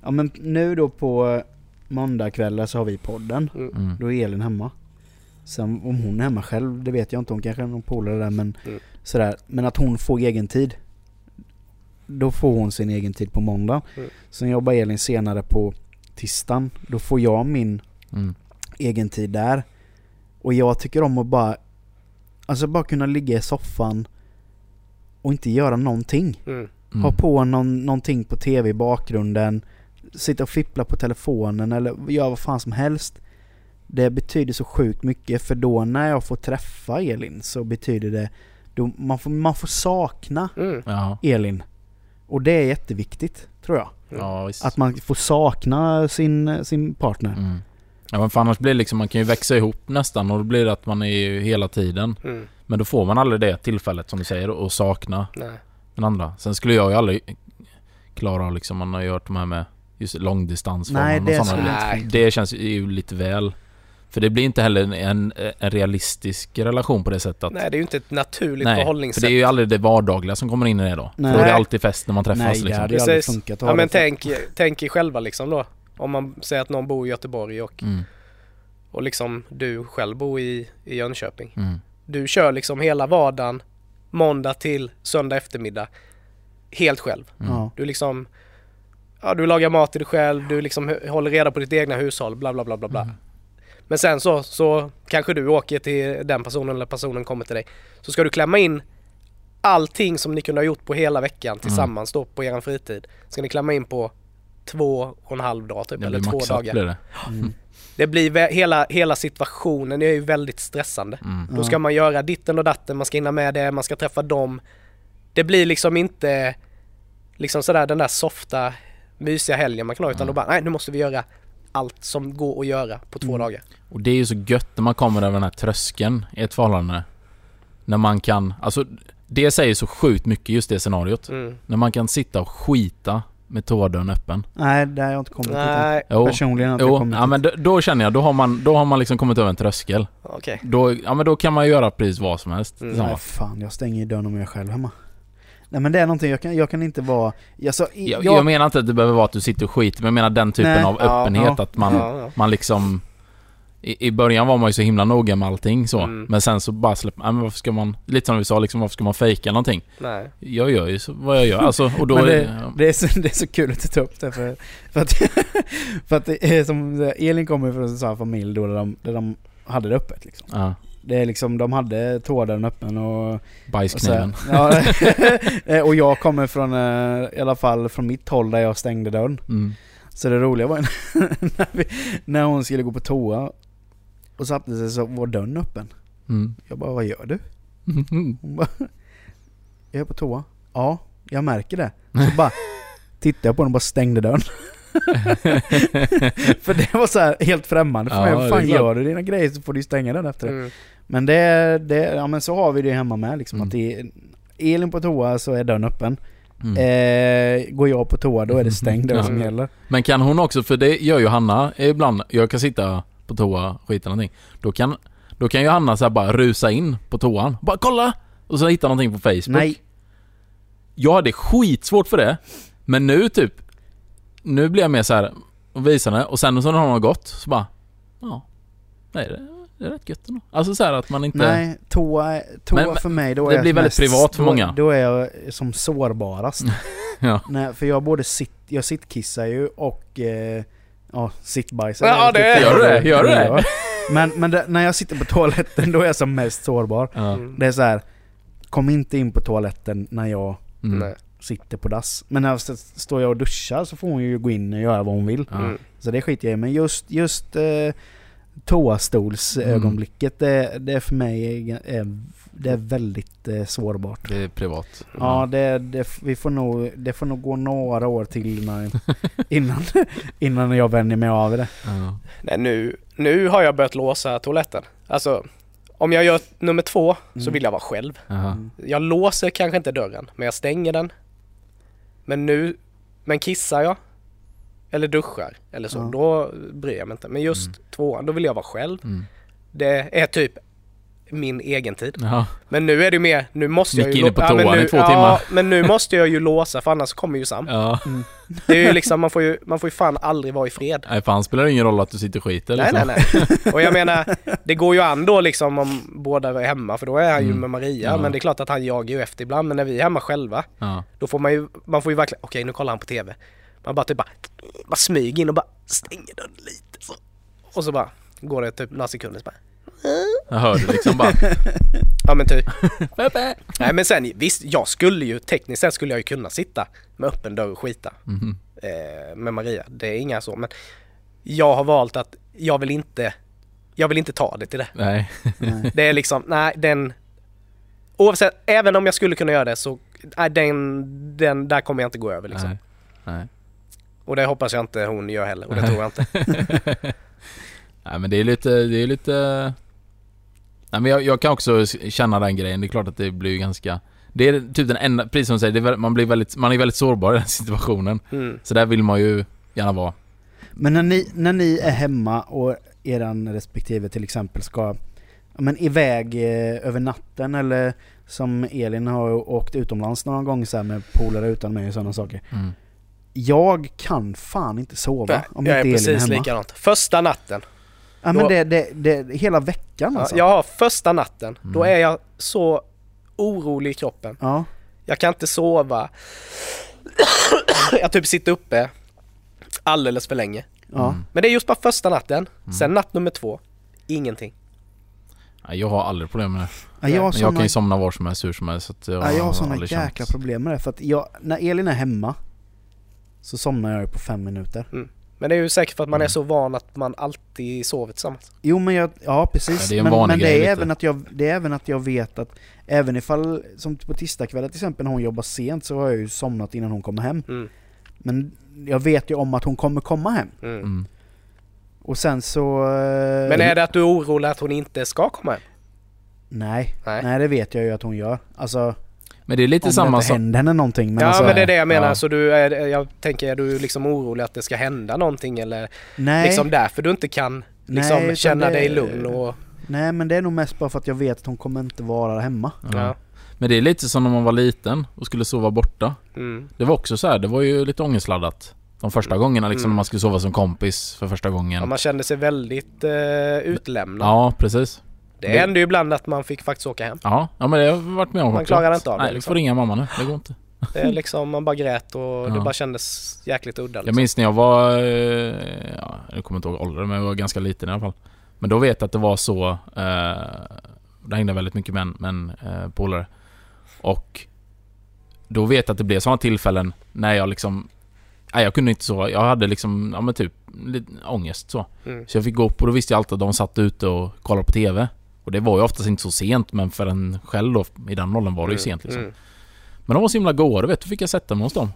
Ja men nu då på måndagkvällar så har vi podden. Mm. Mm. Då är Elin hemma. Sen om hon är hemma själv, det vet jag inte. Hon kanske är någon polare där men Mm. sådär. Men att hon får egen tid. Då får hon sin egen tid på måndag. Mm. Sen jobbar Elin senare på tisdagen. Då får jag min Mm. egen tid där. Och jag tycker om att bara Alltså bara kunna ligga i soffan och inte göra någonting. Mm. Mm. Ha på någon, någonting på tv i bakgrunden. Sitta och fippla på telefonen eller göra vad fan som helst. Det betyder så sjukt mycket för då när jag får träffa Elin så betyder det då man, får, man får sakna Mm. Ja. Elin. Och det är jätteviktigt tror jag. Ja, visst. Att man får sakna sin, sin partner. Mm. Ja men för annars blir det liksom, man kan ju växa ihop nästan och då blir det att man är ju hela tiden. Mm. Men då får man aldrig det tillfället som du säger och sakna Nej. den andra. Sen skulle jag ju aldrig klara liksom, man har ju hört de här med just långdistans Nej, det och sådana. inte Det, det känns ju lite väl. För det blir inte heller en, en realistisk relation på det sättet att Nej, det är ju inte ett naturligt Nej, för förhållningssätt. det är ju aldrig det vardagliga som kommer in i det då. Nej. För då är det alltid fest när man träffas Nej, det liksom. hade ju aldrig funkat att Ja men det för- tänk, tänk er själva liksom då. Om man säger att någon bor i Göteborg och, Mm, och liksom du själv bor i, i Jönköping. mm, Du kör liksom hela vardagen måndag till söndag eftermiddag helt själv. mm. Du liksom Ja, du lagar mat till dig själv, du liksom håller reda på ditt egna hushåll, bla bla bla bla bla. Mm. Men sen så, så kanske du åker till den personen eller personen kommer till dig. Så ska du klämma in allting som ni kunde ha gjort på hela veckan tillsammans då på er fritid. Ska ni klämma in på två och en halv dag typ, Det eller två dagar. blir det. Mm. Det blir hela, hela situationen är ju väldigt stressande. Mm. Då ska man göra ditten och datten, man ska hinna med det, man ska träffa dem. Det blir liksom inte liksom sådär den där softa, mysiga helgen man kan ha utan Mm. då bara, nej nu måste vi göra allt som går att göra på två Mm. dagar. Och det är ju så gött när man kommer över den här tröskeln i ett förhållande. När man kan, alltså det säger så sjukt mycket just det scenariot. Mm. När man kan sitta och skita med toadörren öppen. Nej, det har jag inte kommit. Nej, Jo, Personligen har jag inte kommit ja, dit. men då, då känner jag, då har, man, då har man liksom kommit över en tröskel. okej. Då, ja men då kan man göra precis vad som helst. Mm. Nej fan, jag stänger ju dörren om jag är själv hemma. Nej men det är någonting, jag kan, jag kan inte vara... Alltså, i- Jag, jag menar inte att det behöver vara att du sitter och skiter, men jag menar den typen Nej. av Ja, öppenhet ja. att man, Ja, ja. man liksom... I, I början var man ju så himla noga med allting så, Mm. men sen så bara släpper nej, men varför ska man... Lite som vi sa liksom, varför ska man fejka någonting? Nej. Jag gör ju så, vad jag gör, alltså, och då... Det, ja. det, är så, det är så kul att du tar upp det för, för att, (laughs) för att det är som, Elin kommer från en sån här familj då där de, där de hade det öppet liksom. Ja, Det är liksom, de hade toadörren öppen och... och, så, bajskniven. ja, Eh, (laughs) och jag kommer från, eh, i alla fall från mitt håll där jag stängde dörren. Mm. Så det roliga var (laughs) när, vi, när hon skulle gå på toa och satte sig så var dörren öppen. Mm. Jag bara, vad gör du? (laughs) Hon bara, jag är på toa. Ja, jag märker det. Så bara tittade jag på den och bara stängde dörren. För det var så här helt främmande för Ja, mig. Vad fan gör du dina grejer så får du stänga den efter det. Mm. Men det, det, ja men så har vi det hemma med liksom. Mm. Att det Elin på toa så är dörren öppen. Mm. Eh, går jag på toa då är det stängd, det som gäller. Men kan hon också, för det gör ju Hanna ibland, jag kan sitta på toa, skita någonting. Då kan, då kan ju Hanna så bara rusa in på toan. Bara kolla! Och så hitta någonting på Facebook. Nej, Jag hade skitsvårt för det. Men nu typ, nu blir jag mer så här och visar det och sen så när hon har gått så bara, ja, nej det, det är rätt gött ändå. Alltså så här att man inte... nej. Toa, toa Men- för mig då det är blir jag väldigt privat för då, många. Då är jag som sårbarast. (laughs) Ja. Nej, för jag både sitt, jag sittkissar ju och eh, ja, sittbajsar. Ja, är det- typ Gör du det? Gör du det? Men, men det, när jag sitter på toaletten då är jag som mest sårbar. Ja. Mm. Det är så här. kom inte in på toaletten när jag Mm. Sitter på dass. Men när jag st- står jag och duschar så får hon ju gå in och göra vad hon vill. Mm. Så det skiter jag i. Men just, just eh, toastolsögonblicket, det, det är för mig är, det är väldigt eh, sårbart. Det är privat. Ja, det, det, vi får nog, det får nog gå några år till innan, (laughs) innan, innan jag vänjer mig av det. Ja. Nej, nu, nu har jag börjat låsa toaletten. Alltså, om jag gör nummer två så Mm. vill jag vara själv. Jaha. Jag låser kanske inte dörren, men jag stänger den. Men nu, men kissar jag eller duschar eller så, Ja. då bryr jag mig inte. Men just Mm. tvåan, då vill jag vara själv. Mm. Det är typ min egen tid. Jaha. Men nu är det ju mer, nu måste jag Gick ju... inne på ja, men toan nu, i två ja, timmar. men nu måste jag ju låsa för annars kommer ju Sam. Ja. Det är ju liksom, man får ju, man får ju fan aldrig vara i fred. Nej fan spelar det ingen roll att du sitter och skiter Nej, liksom. nej, nej. Och jag menar, det går ju an då liksom om båda är hemma för då är han ju Mm. med Maria. Ja. Men det är klart att han jagar ju efter ibland. Men när vi är hemma själva, Ja. då får man ju, man får ju verkligen, okej nu kollar han på TV. Man bara typ bara, bara smyger in och bara stänger dörren lite så. Och så bara går det typ några sekunder så bara, Jag hörde liksom bara... (laughs) ja men typ. (laughs) Nej men sen visst, jag skulle ju tekniskt sett skulle jag ju kunna sitta med öppen dörr och skita Mhm. eh, med Maria. Det är inga så men jag har valt att jag vill inte, jag vill inte ta det till det. Nej. Det är liksom, nej den... Oavsett, även om jag skulle kunna göra det så, nej den, den där kommer jag inte gå över liksom. Nej. Nej. Och det hoppas jag inte hon gör heller och det tror jag inte. (laughs) Nej men det är lite, det är lite... Nej men jag, jag kan också känna den grejen. Det är klart att det blir ganska... Det är typ den enda, precis som du säger, det är, man blir väldigt, man är väldigt sårbar i den (laughs) situationen. Mm. Så där vill man ju gärna vara. Men när ni, när ni är hemma och eran respektive till exempel ska men iväg eh, över natten eller som Elin har åkt utomlands några gånger så här med polare utan mig och sådana saker. Mm. Jag kan fan inte sova Nej, om jag är inte Elin är precis hemma. likadant. Första natten. Ja men Då- det, det, det, hela veckan Ja, alltså. jag har första natten, då Mm. är jag så orolig i kroppen. Ja. Jag kan inte sova. jag typ sitter uppe alldeles för länge. ja. Mm. Men det är just bara första natten. Mm. Sen natt nummer två, ingenting. Jag har aldrig problem med det. Ja, jag Men jag såna, kan ju somna var som helst, hur som helst. Så att jag, ja, jag har såna aldrig jäkla känt- problem med det. För att jag, när Elin är hemma så somnar jag på fem minuter. Men det är ju säkert för att man är Mm. så van att man alltid sover tillsammans. Jo men jag, ja precis. Ja, det men men det, är även att jag, det är även att jag vet att även ifall, som på tisdagskvällar till exempel när hon jobbar sent så har jag ju somnat innan hon kommer hem. Mm. Men jag vet ju om att hon kommer komma hem. Mm. Mm. Och sen så... eh, Men är det att du är orolig att hon inte ska komma hem? Nej, Nej. nej det vet jag ju att hon gör. Alltså Men det är lite om det samma inte som... händer henne någonting. Men ja alltså, men det är det jag menar, ja. så du är, jag tänker är du liksom orolig att det ska hända någonting eller nej, liksom därför du inte kan liksom Nej, känna det- dig lugn och... nej men det är nog mest bara för att jag vet att hon kommer inte vara hemma. Ja. Ja. Men det är lite som när man var liten och skulle sova borta. Mm. Det var också så här, det var ju lite ångestladdat. De första gångerna liksom Mm. när man skulle sova som kompis för första gången. Ja, man kände sig väldigt eh, utlämnad. Ja, precis. Det det- hände ju ibland att man fick faktiskt åka hem. Ja, ja men det har jag varit med om Man klarar inte av det, Nej, du liksom. får ringa mamma nu. Det går inte. Det är liksom, man bara grät och (laughs) det Ja. bara kändes jäkligt udda. Jag Liksom. minns när jag var, eh, ja, jag kommer inte ihåg åldern, men jag var ganska liten i alla fall. Men då vet jag att det var så, eh, det hängde väldigt mycket män, män eh, polare. Och då vet jag att det blev sådana tillfällen när jag liksom, nej jag kunde inte sova. Jag hade liksom, ja men typ, lite ångest så. Mm. Så jag fick gå upp och då visste jag alltid att de satt ute och kollade på TV. Och det var ju oftast inte så sent, men för en själv då, i den åldern var det ju sent liksom. Mm. Men de var så himla goa, du vet. Då fick jag sätta mig hos dem.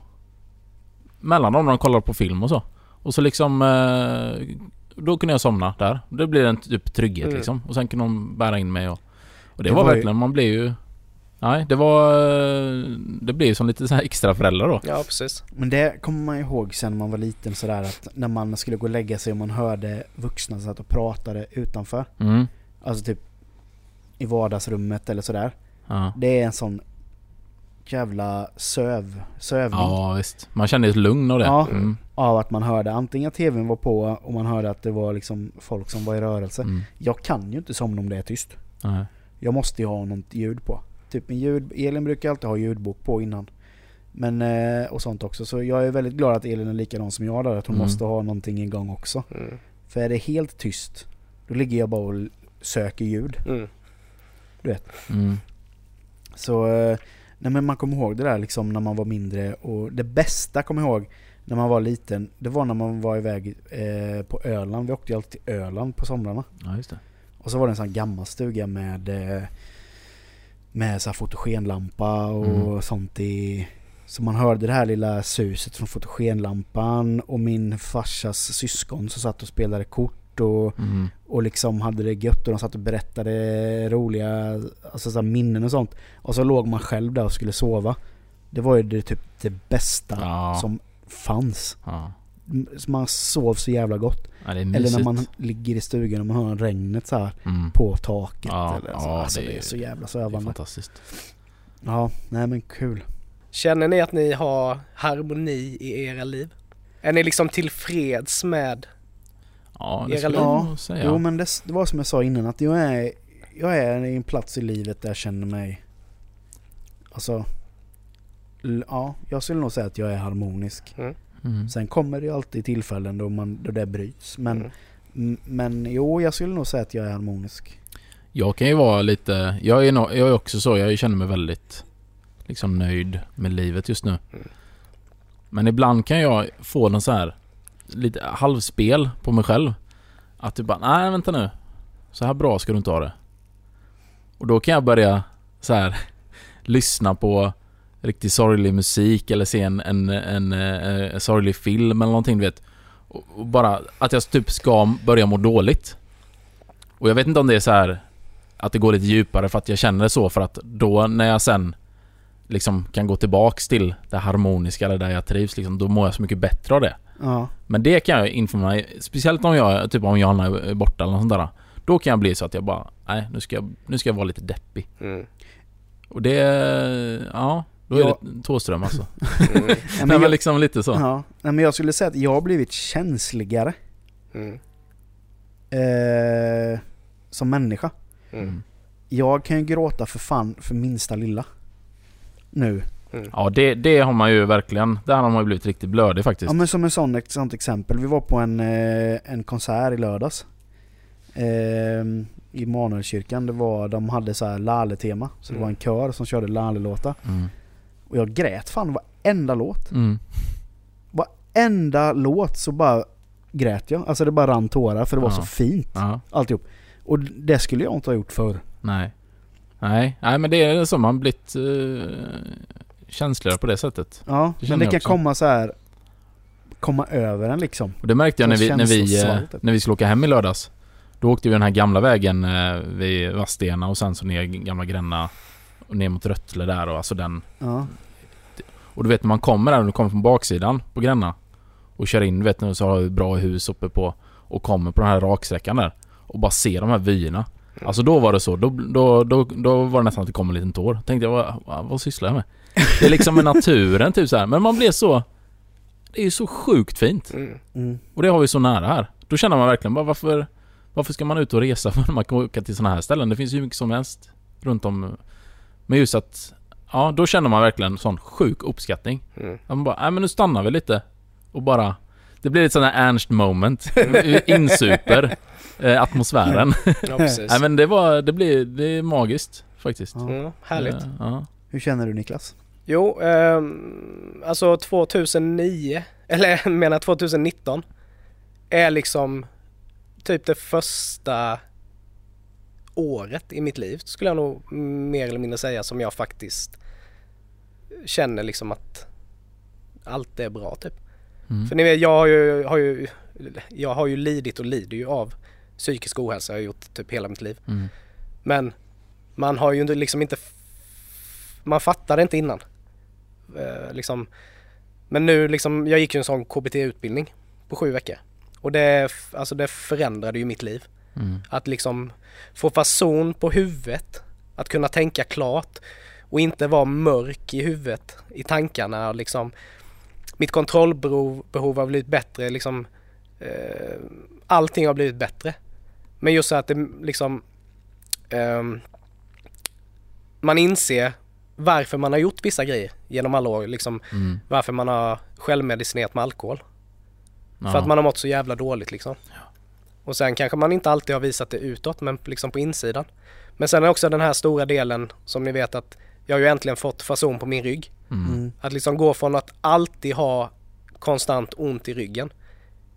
Mellan dem när de kollade på film och så. Och så liksom... Eh, då kunde jag somna där. Det blev en typ trygghet Mm. liksom. Och sen kunde de bära in mig och... Och det, Det var, var ju- verkligen, man blev ju... Nej, det var... eh, Det blev ju som lite så här extra föräldrar då. Ja, precis. Men det kommer man ihåg sen man var liten sådär att när man skulle gå och lägga sig och man hörde vuxna som satt och pratade utanför. Mm. Alltså typ i vardagsrummet eller sådär. Ja. Det är en sån jävla söv, sövning ja, visst. Man kände ett lugn av det. Ja. Mm. av att man hörde antingen att tvn var på och man hörde att det var liksom folk som var i rörelse. Mm. Jag kan ju inte somna om det är tyst. Nej. Jag måste ju ha något ljud på. Typ en ljud, Elin brukar alltid ha ljudbok på innan. Men, eh, och sånt också. Så jag är väldigt glad att Elin är likadan som jag där. Att hon Mm. måste ha någonting igång också. Mm. För är det helt tyst, då ligger jag bara och söker ljud. Mm. Mm. Så, eh, nej men man kommer ihåg det där liksom när man var mindre. Och det bästa kommer ihåg när man var liten, det var när man var iväg eh, på Öland. Vi åkte ju alltid till Öland på somrarna. Ja, just det. Och så var det en sån gammal stuga med eh, med så här fotogenlampa och Mm. sånt i så man hörde det här lilla suset från fotogenlampan och min farsas syskon som satt och spelade kort och, Mm. och liksom hade det gött och de satt och berättade roliga alltså så här minnen och sånt. Och så låg man själv där och skulle sova. Det var ju det, typ det bästa Ja. som fanns. Ja. Man sov så jävla gott. ja, Eller när man ligger i stugan och man hör regnet så här Mm. på taket. Ja, eller så. ja, alltså, det det, är- så jävla Det är sövande. fantastiskt. Ja, nej men kul. Känner ni att ni har harmoni i era liv? Är ni liksom tillfreds med? Ja, det skulle jag Ja, nog säga. Jo men det, det var som jag sa innan att jag är, jag är i en plats i livet där jag känner mig, alltså, ja, jag skulle nog säga att jag är harmonisk. Mm. Sen kommer det ju alltid tillfällen då, man, då det bryts. Men, Mm. men jo, jag skulle nog säga att jag är harmonisk. Jag kan ju vara lite... Jag är, nog, jag är också så. Jag känner mig väldigt liksom nöjd med livet just nu. Mm. Men ibland kan jag få någon så här lite halvspel på mig själv. Att du bara, nej vänta nu. Så här bra ska du inte ha det. Och då kan jag börja så här (laughs) lyssna på riktigt sorglig musik eller se en, en, en, eh, eh, sorglig film eller någonting du vet. Och, och bara att jag typ ska börja må dåligt. Och jag vet inte om det är så här att det går lite djupare för att jag känner det så för att då när jag sen liksom kan gå tillbaks till det harmoniska eller där jag trivs liksom, då mår jag så mycket bättre av det. Ja, Men det kan jag inför mig, speciellt om jag, typ om Johanna är borta eller något sånt där. Då kan jag bli så att jag bara, nej nu ska jag, nu ska jag vara lite deppig. Mm. Och det, ja, då är Ja. det Thåström alltså. (laughs) Mm. Nej, Nej, men men jag, liksom lite så. ja, nej, men jag skulle säga att jag har blivit känsligare Mm. eh, som människa. Mm. Jag kan ju gråta för fan för minsta lilla. Nu. Ja det, det har man ju verkligen, där har man ju blivit riktigt blödig faktiskt. Ja men som en sån, ett sånt exempel. Vi var på en, eh, en konsert i lördags. Eh, I Manuelkyrkan. Det var, de hade så här Lale-tema. Så det Mm. var en kör som körde Lale-låtar. Mm. Och jag grät fan varenda låt. Mm. Enda låt så bara grät jag. Alltså det bara rann tårar för det var Ja. så fint. Ja, Alltihop. Och det skulle jag inte ha gjort förr. nej. Nej, nej men det är så man blivit uh, känsligare på det sättet. Ja, Det men det kan också. komma så här komma över en liksom. Och det märkte jag när vi, när vi, eh, när vi skulle åka hem i lördags. Då åkte vi den här gamla vägen eh, vid Vadstena och sen så ner gamla Gränna och ner mot Röttle där och alltså den. Ja. Och du vet när man kommer där, och du kommer från baksidan på Gränna och kör in, du vet nu så har vi bra hus uppe på och kommer på den här raksträckan där och bara ser de här vyerna. Alltså då var det så, då, då, då, då var det nästan att det kom en liten tår. Tänkte jag, vad, vad, vad sysslar jag med? Det är liksom med naturen typ så här. men man blir så... Det är ju så sjukt fint. Mm. Mm. Och det har vi så nära här. Då känner man verkligen bara varför... Varför ska man ut och resa (laughs) för man kan åka till sådana här ställen? Det finns ju mycket som helst runt om. Men just att... Ja, då känner man verkligen sån sjuk uppskattning. Mm. Att man bara, nej men nu stannar vi lite. Och bara... Det blir ett sånt här Ernst moment. Insuper (laughs) eh, atmosfären. Ja, precis. (laughs) nej men det var... Det blir... Det är magiskt faktiskt. Ja. Härligt. Ja. Hur känner du Niklas? Jo, ehm, alltså 2009, eller jag (laughs) menar 2019, är liksom typ det första året i mitt liv skulle jag nog mer eller mindre säga som jag faktiskt känner liksom att allt är bra typ. Mm. För ni vet, jag har ju, har ju, jag har ju lidit och lider ju av psykisk ohälsa. Jag har gjort typ hela mitt liv. Mm. Men man har ju liksom inte... Man fattar det inte innan. Eh, liksom. Men nu liksom, jag gick ju en sån KBT-utbildning på sju veckor. Och det, alltså det förändrade ju mitt liv. Mm. Att liksom få fason på huvudet. Att kunna tänka klart. Och inte vara mörk i huvudet, i tankarna. och Liksom, mitt kontrollbehov behov har blivit bättre. Liksom, eh, allting har blivit bättre. Men just så att det liksom... ehm, man inser varför man har gjort vissa grejer genom alla år. Liksom, Mm. varför man har självmedicinerat med alkohol. Ja. För att man har mått så jävla dåligt liksom. Och sen kanske man inte alltid har visat det utåt men liksom på insidan. Men sen är också den här stora delen som ni vet att jag har ju äntligen fått fason på min rygg. Mm. Mm. Att liksom gå från att alltid ha konstant ont i ryggen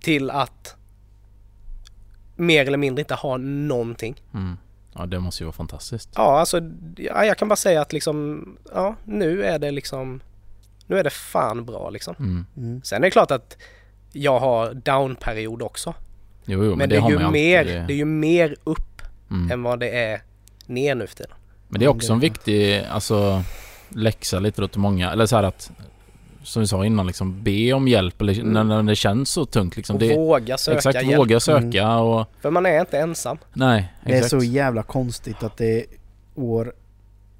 till att mer eller mindre inte ha någonting. Mm. Ja, det måste ju vara fantastiskt. Ja, alltså ja, jag kan bara säga att liksom, ja nu är det liksom, nu är det fan bra liksom. Mm. Mm. Sen är det klart att jag har downperiod också. Jo, jo, men, Men, det, det, är ju mer, alltid. det är ju mer upp mm. än vad det är ner nu för tiden. Men det är också en viktig, alltså läxa lite då till många, eller så här att som vi sa innan liksom, be om hjälp eller Mm. när, när det känns så tungt liksom. Och Det, våga söka exakt, hjälp. våga söka och För man är inte ensam. nej, Det är exakt. så jävla konstigt att det är år,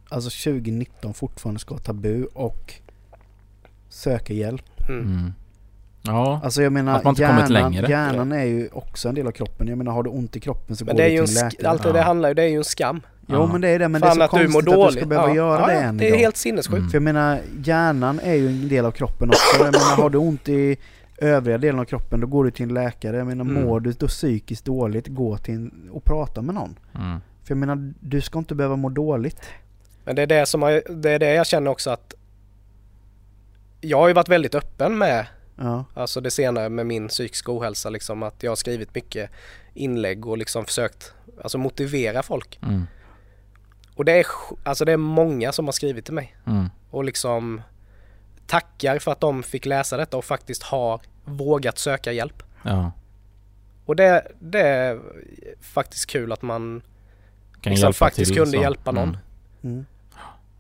alltså 2019 fortfarande ska vara tabu och söka hjälp. Mm. Ja, Alltså jag menar, Att man inte kommit hjärnan, längre. hjärnan är ju också en del av kroppen. Jag menar har du ont i kroppen så Men går det du till en läkare. allt det Ja. det handlar ju, det är ju en skam. Jo Ja. men det är det, men Fan det är att så konstigt att dåligt. du ska behöva ja. göra ja, det än Det är idag. helt sinnessjukt. Mm. För jag menar, hjärnan är ju en del av kroppen också. Jag menar, har du ont i övriga delen av kroppen då går du till en läkare. Jag menar, Mm. mår du då psykiskt dåligt, gå till en, och prata med någon. mm. För jag menar, du ska inte behöva må dåligt. Men det är det som det är det jag känner också att jag har ju varit väldigt öppen med Ja. Alltså det senare med min psykiska ohälsa liksom att jag har skrivit mycket inlägg och liksom försökt alltså motivera folk. Mm. Och det är, alltså det är många som har skrivit till mig Mm. och liksom tackar för att de fick läsa detta och faktiskt har vågat söka hjälp. Ja, Och det, det är faktiskt kul att man kan liksom faktiskt till, kunde så. hjälpa någon. Mm. Mm.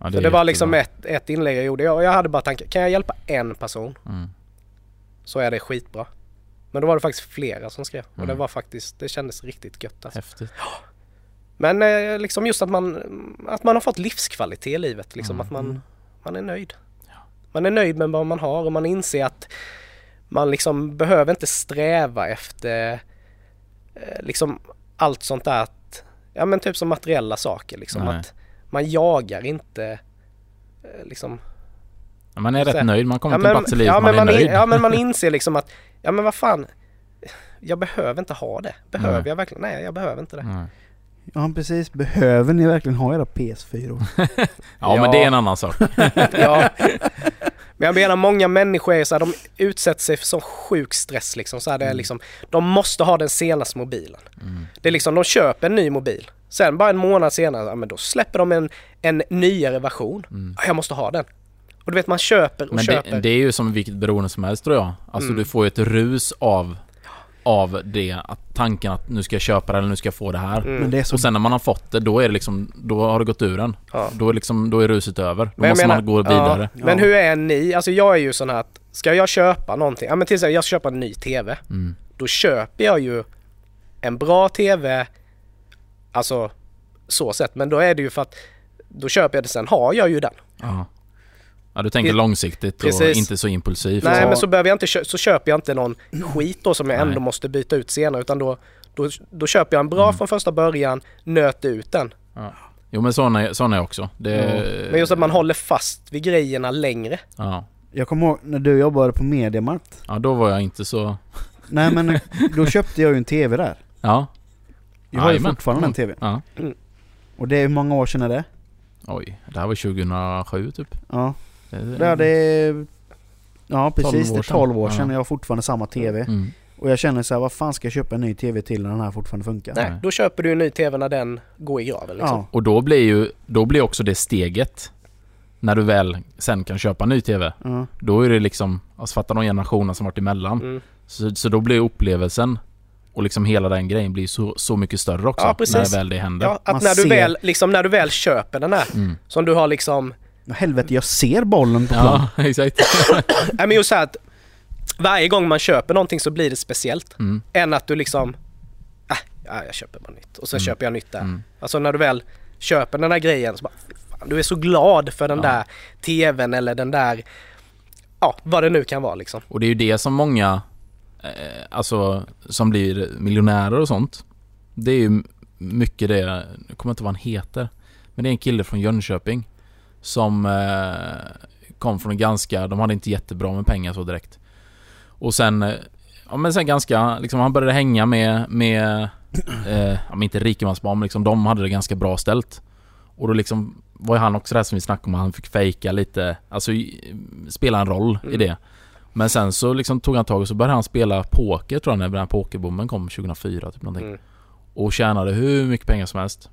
Ja, Så är det var liksom ett, ett inlägg jag gjorde. Jag, jag hade bara tanken, kan jag hjälpa en person Mm. Så är det skitbra. Men då var det faktiskt flera som skrev och det Mm. var faktiskt, det kändes riktigt gött alltså. Häftigt. Men eh, liksom just att man, att man har fått livskvalitet i livet. Liksom, Mm. Att man, man är nöjd. Man är nöjd med vad man har och man inser att man liksom behöver inte sträva efter eh, liksom allt sånt där att, ja men typ som materiella saker liksom. Nej. Att man jagar inte eh, liksom. Man är Så- rätt nöjd, man kommer Ja till plats i livet ja, man är man, in, nöjd. ja men man (laughs) inser liksom att, ja men vad fan. Jag behöver inte ha det. Behöver Nej. jag verkligen? Nej jag behöver inte det. Nej. ja precis, behöver ni verkligen ha era PS4? Ja, (laughs) (laughs) Ja. men det är en annan sak. Ja. Men jag menar många människor är så här, de utsätter sig för sån sjuk stress liksom. Så här, det är Mm. liksom. De måste ha den senaste mobilen. Mm. Det är liksom, de köper en ny mobil. Sen bara en månad senare, ja, men då släpper de en, en nyare version. Mm. Ja, Jag måste ha den. Och du vet man köper och Men köper. det, det är ju som vilket beroende som helst tror jag. Alltså Mm. du får ju ett rus av av det, att tanken att nu ska jag köpa det eller nu ska jag få det här. Mm. Men det är så... Och sen när man har fått det, då är det liksom, då har det gått ur den. Ja. Då är liksom, då är ruset över. Då Men måste menar- man gå vidare. Ja. Men hur är ni? Alltså jag är ju sån här att, ska jag köpa någonting? Ja men till exempel jag ska köpa en ny TV. Mm. Då köper jag ju en bra TV, alltså så sett. Men då är det ju för att, då köper jag det sen har jag ju den. Ja. Ja, du tänker långsiktigt och Precis. inte så impulsivt. Nej Ja. men så, behöver jag inte, så köper jag inte någon skit då som jag Nej. ändå måste byta ut senare utan då, då, då köper jag en bra Mm. från första början, nöter ut den. Jo men såna, är- såna är jag också. Det, Men just att man håller fast vid grejerna längre. Ja. Jag kommer ihåg när du jobbade på Mediamarkt. ja, då var jag inte så... (laughs) Nej men då köpte jag ju en TV där. Ja. Jag har ju fortfarande den Mm. TVn. Ja. Och det är hur många år sedan är det? Oj, det här var 2007 typ. Ja, Det, det är. Ja precis, 12 det år är 12 år sedan. Ja. jag har fortfarande samma TV. Mm. Och jag känner så här, vad fan ska jag köpa en ny TV till när den här fortfarande funkar? Nej, då köper du en ny TV när den går i graven liksom. Ja. Och då blir ju, då blir också det steget När du väl sen kan köpa en ny TV. Ja. Då är det liksom, alltså fatta de generationerna som varit emellan. Mm. Så, så då blir upplevelsen och liksom hela den grejen blir så, så mycket större också. Ja. När väl det händer. Ja, att Man när du, ser- väl, liksom, när du väl köper den här, Mm. som du har liksom... Men Helvete, jag ser bollen på plan. Ja, (laughs) exakt. (coughs) Nej men just så här att varje gång man köper någonting så blir det speciellt. Mm. Än att du liksom... Äh, ja, jag köper bara nytt. Och så Mm. köper jag nytt där. Mm. Alltså när du väl köper den där grejen så bara... Fan, du är så glad för den Ja. där TVn eller den där... Ja, vad det nu kan vara liksom. Och det är ju det som många, eh, alltså som blir miljonärer och sånt. Det är ju mycket det, jag kommer inte vad han heter. Men det är en kille från Jönköping. Som eh, kom från ganska, de hade inte jättebra med pengar så direkt. Och sen, eh, ja men sen ganska, liksom han började hänga med, med (clears throat) eh, ja, men inte rikemansbarn men liksom de hade det ganska bra ställt. Och då liksom var ju han också där som vi snackade om, han fick fejka lite, alltså i- spela en roll i Mm. det. Men sen så liksom tog han tag och så började han spela poker tror jag när den här pokerboomen kom 2004 typ någonting. Mm. Och tjänade hur mycket pengar som helst.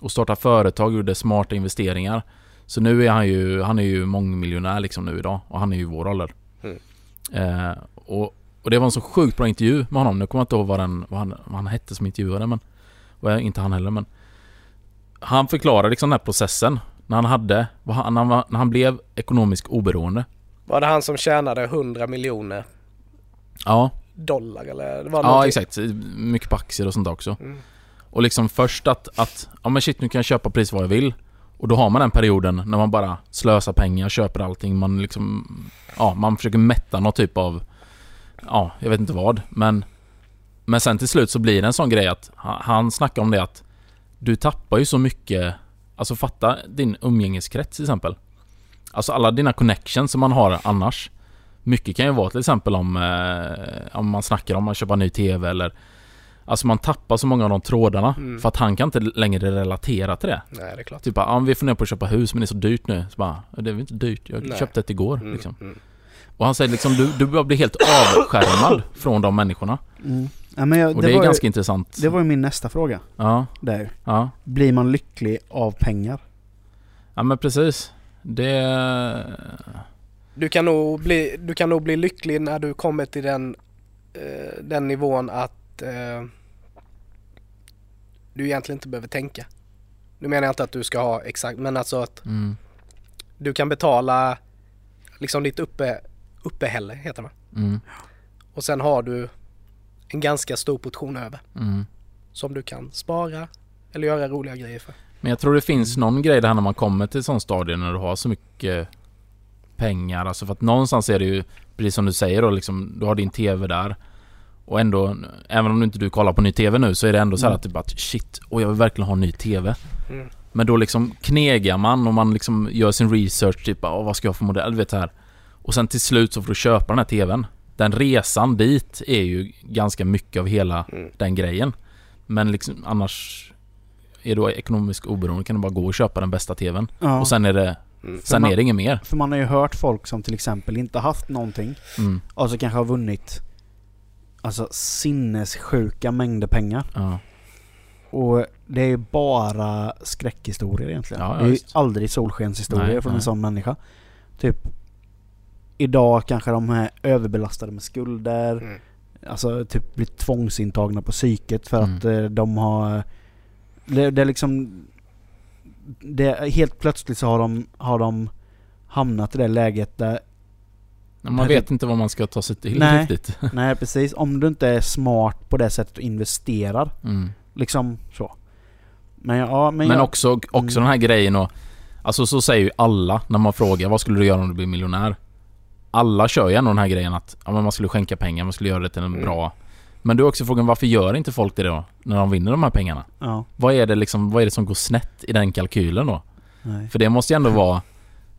Och startade företag, gjorde smarta investeringar. Så nu är han ju, han är ju mångmiljonär liksom nu idag och han är ju vår ålder. Mm. Eh, och, och det var en så sjukt bra intervju med honom. Nu kommer jag inte ihåg vad, den, vad, han, vad han hette som intervjuade men... Och inte han heller men... Han förklarade liksom den här processen. När han hade, han- när han, var- när han blev ekonomiskt oberoende. Var det han som tjänade 100 miljoner Ja, dollar eller? Det var ja någonting. exakt. Mycket på aktier och sånt också. Mm. Och liksom först att, att, ja men shit nu kan jag köpa precis vad jag vill. Och då har man den perioden när man bara slösar pengar, köper allting, man liksom, ja man försöker mätta någon typ av, ja jag vet inte vad. Men, men sen till slut så blir det en sån grej att han, snackar om det att du tappar ju så mycket, alltså fatta din umgängeskrets till exempel. Alltså alla dina connections som man har annars. Mycket kan ju vara till exempel om, eh, om man snackar om att köpa ny TV eller Alltså man tappar så många av de trådarna Mm. för att han kan inte längre relatera till det. Nej, det är klart. Typ bara, ja, vi funderar på att köpa hus men det är så dyrt nu. Så bara, "Ja, det är väl inte dyrt, jag Nej. köpte ett igår Mm, liksom. mm. Och han säger liksom, du, du bara blir helt avskärmad (laughs) från de människorna. Mm. Ja, men jag, Och det, det, är ganska ju, intressant. det var ju min nästa fråga. Ja, Där. ja. Blir man lycklig av pengar? Ja men precis. Det... Du kan, nog bli, du kan nog bli lycklig när du kommer till den, eh, den nivån att eh, du egentligen inte behöver tänka. Nu menar jag inte att du ska ha exakt, men alltså att Mm, du kan betala liksom ditt uppe, uppehälle heter det mm, Och sen har du en ganska stor portion över mm. som du kan spara eller göra roliga grejer för. Men jag tror det finns någon grej där när man kommer till sån stadie när du har så mycket pengar. Alltså för att någonstans är det ju, precis som du säger då, liksom, du har din TV där. Och ändå, även om du inte du kollar på ny TV nu så är det ändå så här Mm. att det bara shit, och jag vill verkligen ha ny TV. Mm. Men då liksom knegar man och man liksom gör sin research typ, Åh, vad ska jag ha för modell? Du vet här. Och sen till slut så får du köpa den här TVn. Den resan dit är ju ganska mycket av hela Mm. den grejen. Men liksom annars är du ekonomiskt oberoende kan du bara gå och köpa den bästa TVn. Ja. Och sen är det, Mm. sen man- är det inget mer. För man har ju hört folk som till exempel inte haft någonting Mm. och så kanske har vunnit alltså sinnessjuka mängder pengar. Ja. Och det är ju bara skräckhistorier egentligen. Ja, ja, det är ju visst. aldrig solskenshistorier Nej, från nej. en sån människa. Typ Idag kanske de är överbelastade med skulder. Mm. Alltså typ blir tvångsintagna på psyket för Mm. att eh, de har... Det, det är liksom... Det, helt plötsligt så har de, har de hamnat i det läget där... Men Man vet inte vad man ska ta sig till Nej. riktigt. (laughs) Nej precis, om du inte är smart på det sättet och investerar. Mm. Liksom så. Men ja, men, Men jag, också, också Mm. den här grejen och Alltså så säger ju alla när man frågar vad skulle du göra om du blir miljonär? Alla kör ju ändå den här grejen att ja, men man skulle skänka pengar, man skulle göra det till en Mm. bra Men du är också frågan varför gör inte folk det då? När de vinner de här pengarna? Ja, Vad är det liksom, vad är det som går snett i den kalkylen då? nej. För det måste ju ändå vara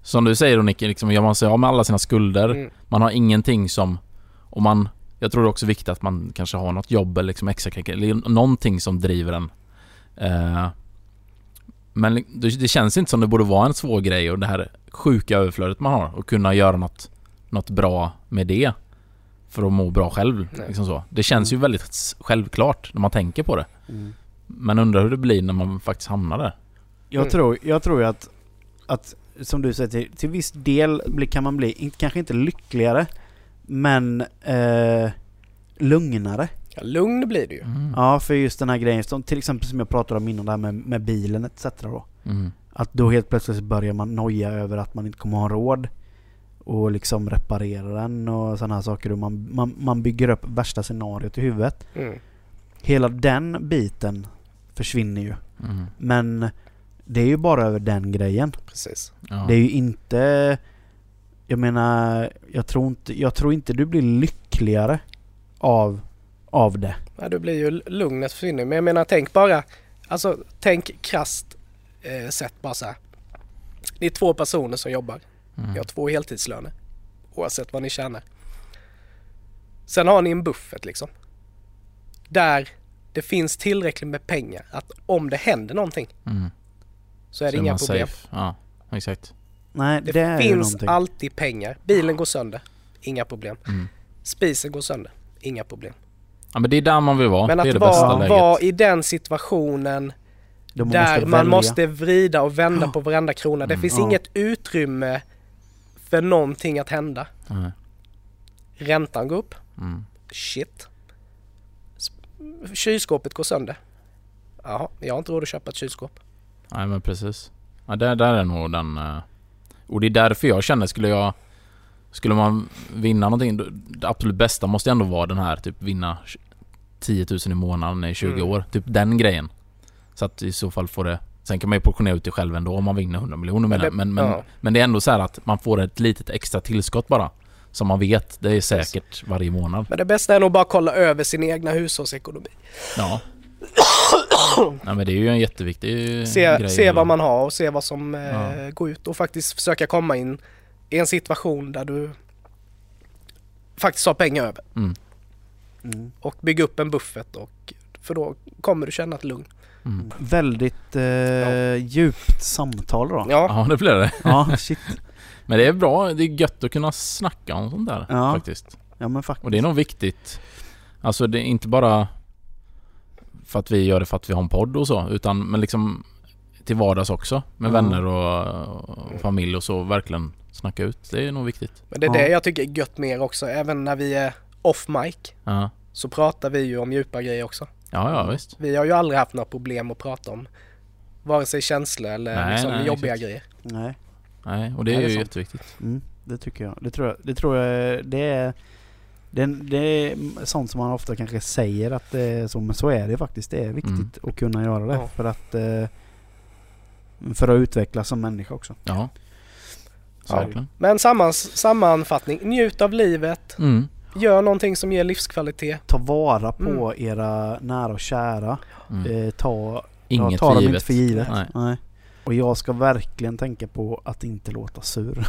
Som du säger då Nicke, liksom, gör man sig av med alla sina skulder Mm. Man har ingenting som Och man Jag tror det är också viktigt att man kanske har något jobb eller liksom extra eller någonting som driver en eh, Men det, det känns inte som det borde vara en svår grej och det här sjuka överflödet man har och kunna göra något Något bra med det För att må bra själv Nej. liksom så. Det känns ju väldigt självklart när man tänker på det Mm. Men undrar hur det blir när man faktiskt hamnar där Jag, Mm. tror, jag tror ju att, att som du säger, till, till viss del kan man bli, kanske inte lyckligare, men eh, lugnare. Ja, lugn blir det ju. Mm. Ja, för just den här grejen, som, till exempel som jag pratade om innan, det här med, med bilen etc. Då. Mm. Att då helt plötsligt börjar man noja över att man inte kommer ha råd och liksom reparera den och sådana här saker. Och man, man, man bygger upp värsta scenariot i huvudet. Mm. Hela den biten försvinner ju. Mm. Men det är ju bara över den grejen. Precis. Ja. Det är ju inte... Jag menar, jag tror inte, jag tror inte du blir lyckligare av, av det. Ja, det blir ju lugnet försvinner. Men jag menar tänk bara, alltså tänk krasst eh, sett bara så här. Ni är två personer som jobbar. Mm. Ni har två heltidslöner. Oavsett vad ni tjänar. Sen har ni en buffert liksom. Där det finns tillräckligt med pengar att om det händer någonting Mm. Så är det inga problem. safe. Ja, exakt. Nej, Det, det, finns alltid pengar. Bilen går sönder. Inga problem. Mm. Spisen går sönder. Inga problem. Ja men det är där man vill vara. Men det är att det bästa vara, läget. vara i den situationen där måste man måste vrida och vända på varenda krona. Det Mm. finns Ja. inget utrymme för någonting att hända. Nej. Räntan går upp. Mm. Shit. Kylskåpet går sönder. Jaha, jag har inte råd att köpa ett kylskåp. Nej men precis. Ja, där, där är nog den... eh, Och det är därför jag känner, skulle jag... Skulle man vinna någonting, det absolut bästa måste ändå vara den här, typ vinna 10 000 i månaden i 20 Mm. år. Typ den grejen. Så att i så fall får det... Sen kan man ju portionera ut det själv ändå om man vinner 100 miljoner men, det- men, men, ja. men det är ändå så här att man får ett litet extra tillskott bara. Som man vet, det är säkert varje månad. Men det bästa är nog bara att kolla över sin egna hushållsekonomi. Ja. (coughs) Nej men det är ju en jätteviktig Se, grej. se vad man har och se vad som eh, Ja. går ut och faktiskt försöka komma in i en situation där du faktiskt har pengar över. Mm. Mm. Och bygga upp en buffert och för då kommer du känna ett lugn. Mm. Väldigt eh, djupt samtal då. Ja, Ja det blir det. Ja, (laughs) shit. Men det är bra, det är gött att kunna snacka om sånt där Ja. faktiskt. Ja men faktiskt. Och det är nog viktigt. Alltså det är inte bara för att vi gör det för att vi har en podd och så, utan men liksom till vardags också. Med Ja. vänner och, och familj och så. Verkligen snacka ut. Det är nog viktigt. men det är det jag tycker är gött mer också. Även när vi är off mic Ja, så pratar vi ju om djupa grejer också. ja, ja visst. Vi har ju aldrig haft några problem att prata om vare sig känslor eller Nej, liksom nej, jobbiga exakt. grejer. Nej, Nej, och det Nej, är det är ju sant. jätteviktigt. mm, det tycker jag. Det tror jag. Det tror jag. Det är... Det, det är sånt som man ofta kanske säger att det är så, men så är det faktiskt. Det är viktigt Mm. att kunna göra det Ja. för att eh, för att utvecklas som människa också. Ja. Så Ja. Men sammans, sammanfattning, njut av livet, Mm. gör någonting som ger livskvalitet. Ta vara på era nära och kära. Mm. Eh, ta Inget tar för dem givet. inte för givet. Nej. Nej. Och jag ska verkligen tänka på att inte låta sur.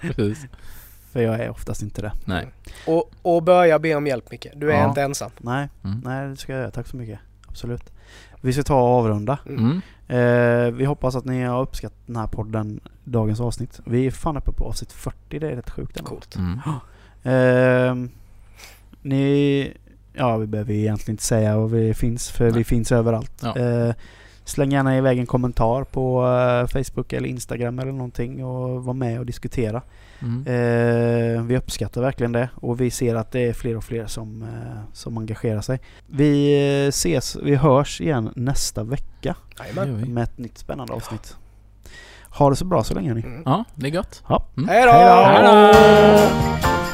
(laughs) Precis. För jag är oftast inte det. Nej. Och, och börja be om hjälp Micke. Du är Ja. inte ensam. Nej, Mm. nej det ska jag göra. Tack så mycket. Absolut. Vi ska ta och avrunda. Mm. Eh, vi hoppas att ni har uppskattat den här podden, dagens avsnitt. Vi är fan uppe på avsnitt 40, det är rätt sjukt. Coolt. Mm. Eh, ni, ja vi behöver ju egentligen inte säga var vi finns, för vi Nej. finns överallt. Ja. Eh, släng gärna iväg en kommentar på eh, Facebook eller Instagram eller någonting och var med och diskutera. Mm. Eh, vi uppskattar verkligen det och vi ser att det är fler och fler som, eh, som engagerar sig. Vi ses, vi hörs igen nästa vecka Jajamän. med ett nytt spännande avsnitt. Ha det så bra så länge ni. Mm. Ja, det är gött. Ja. Mm. Hej då! Hej då! Hej då!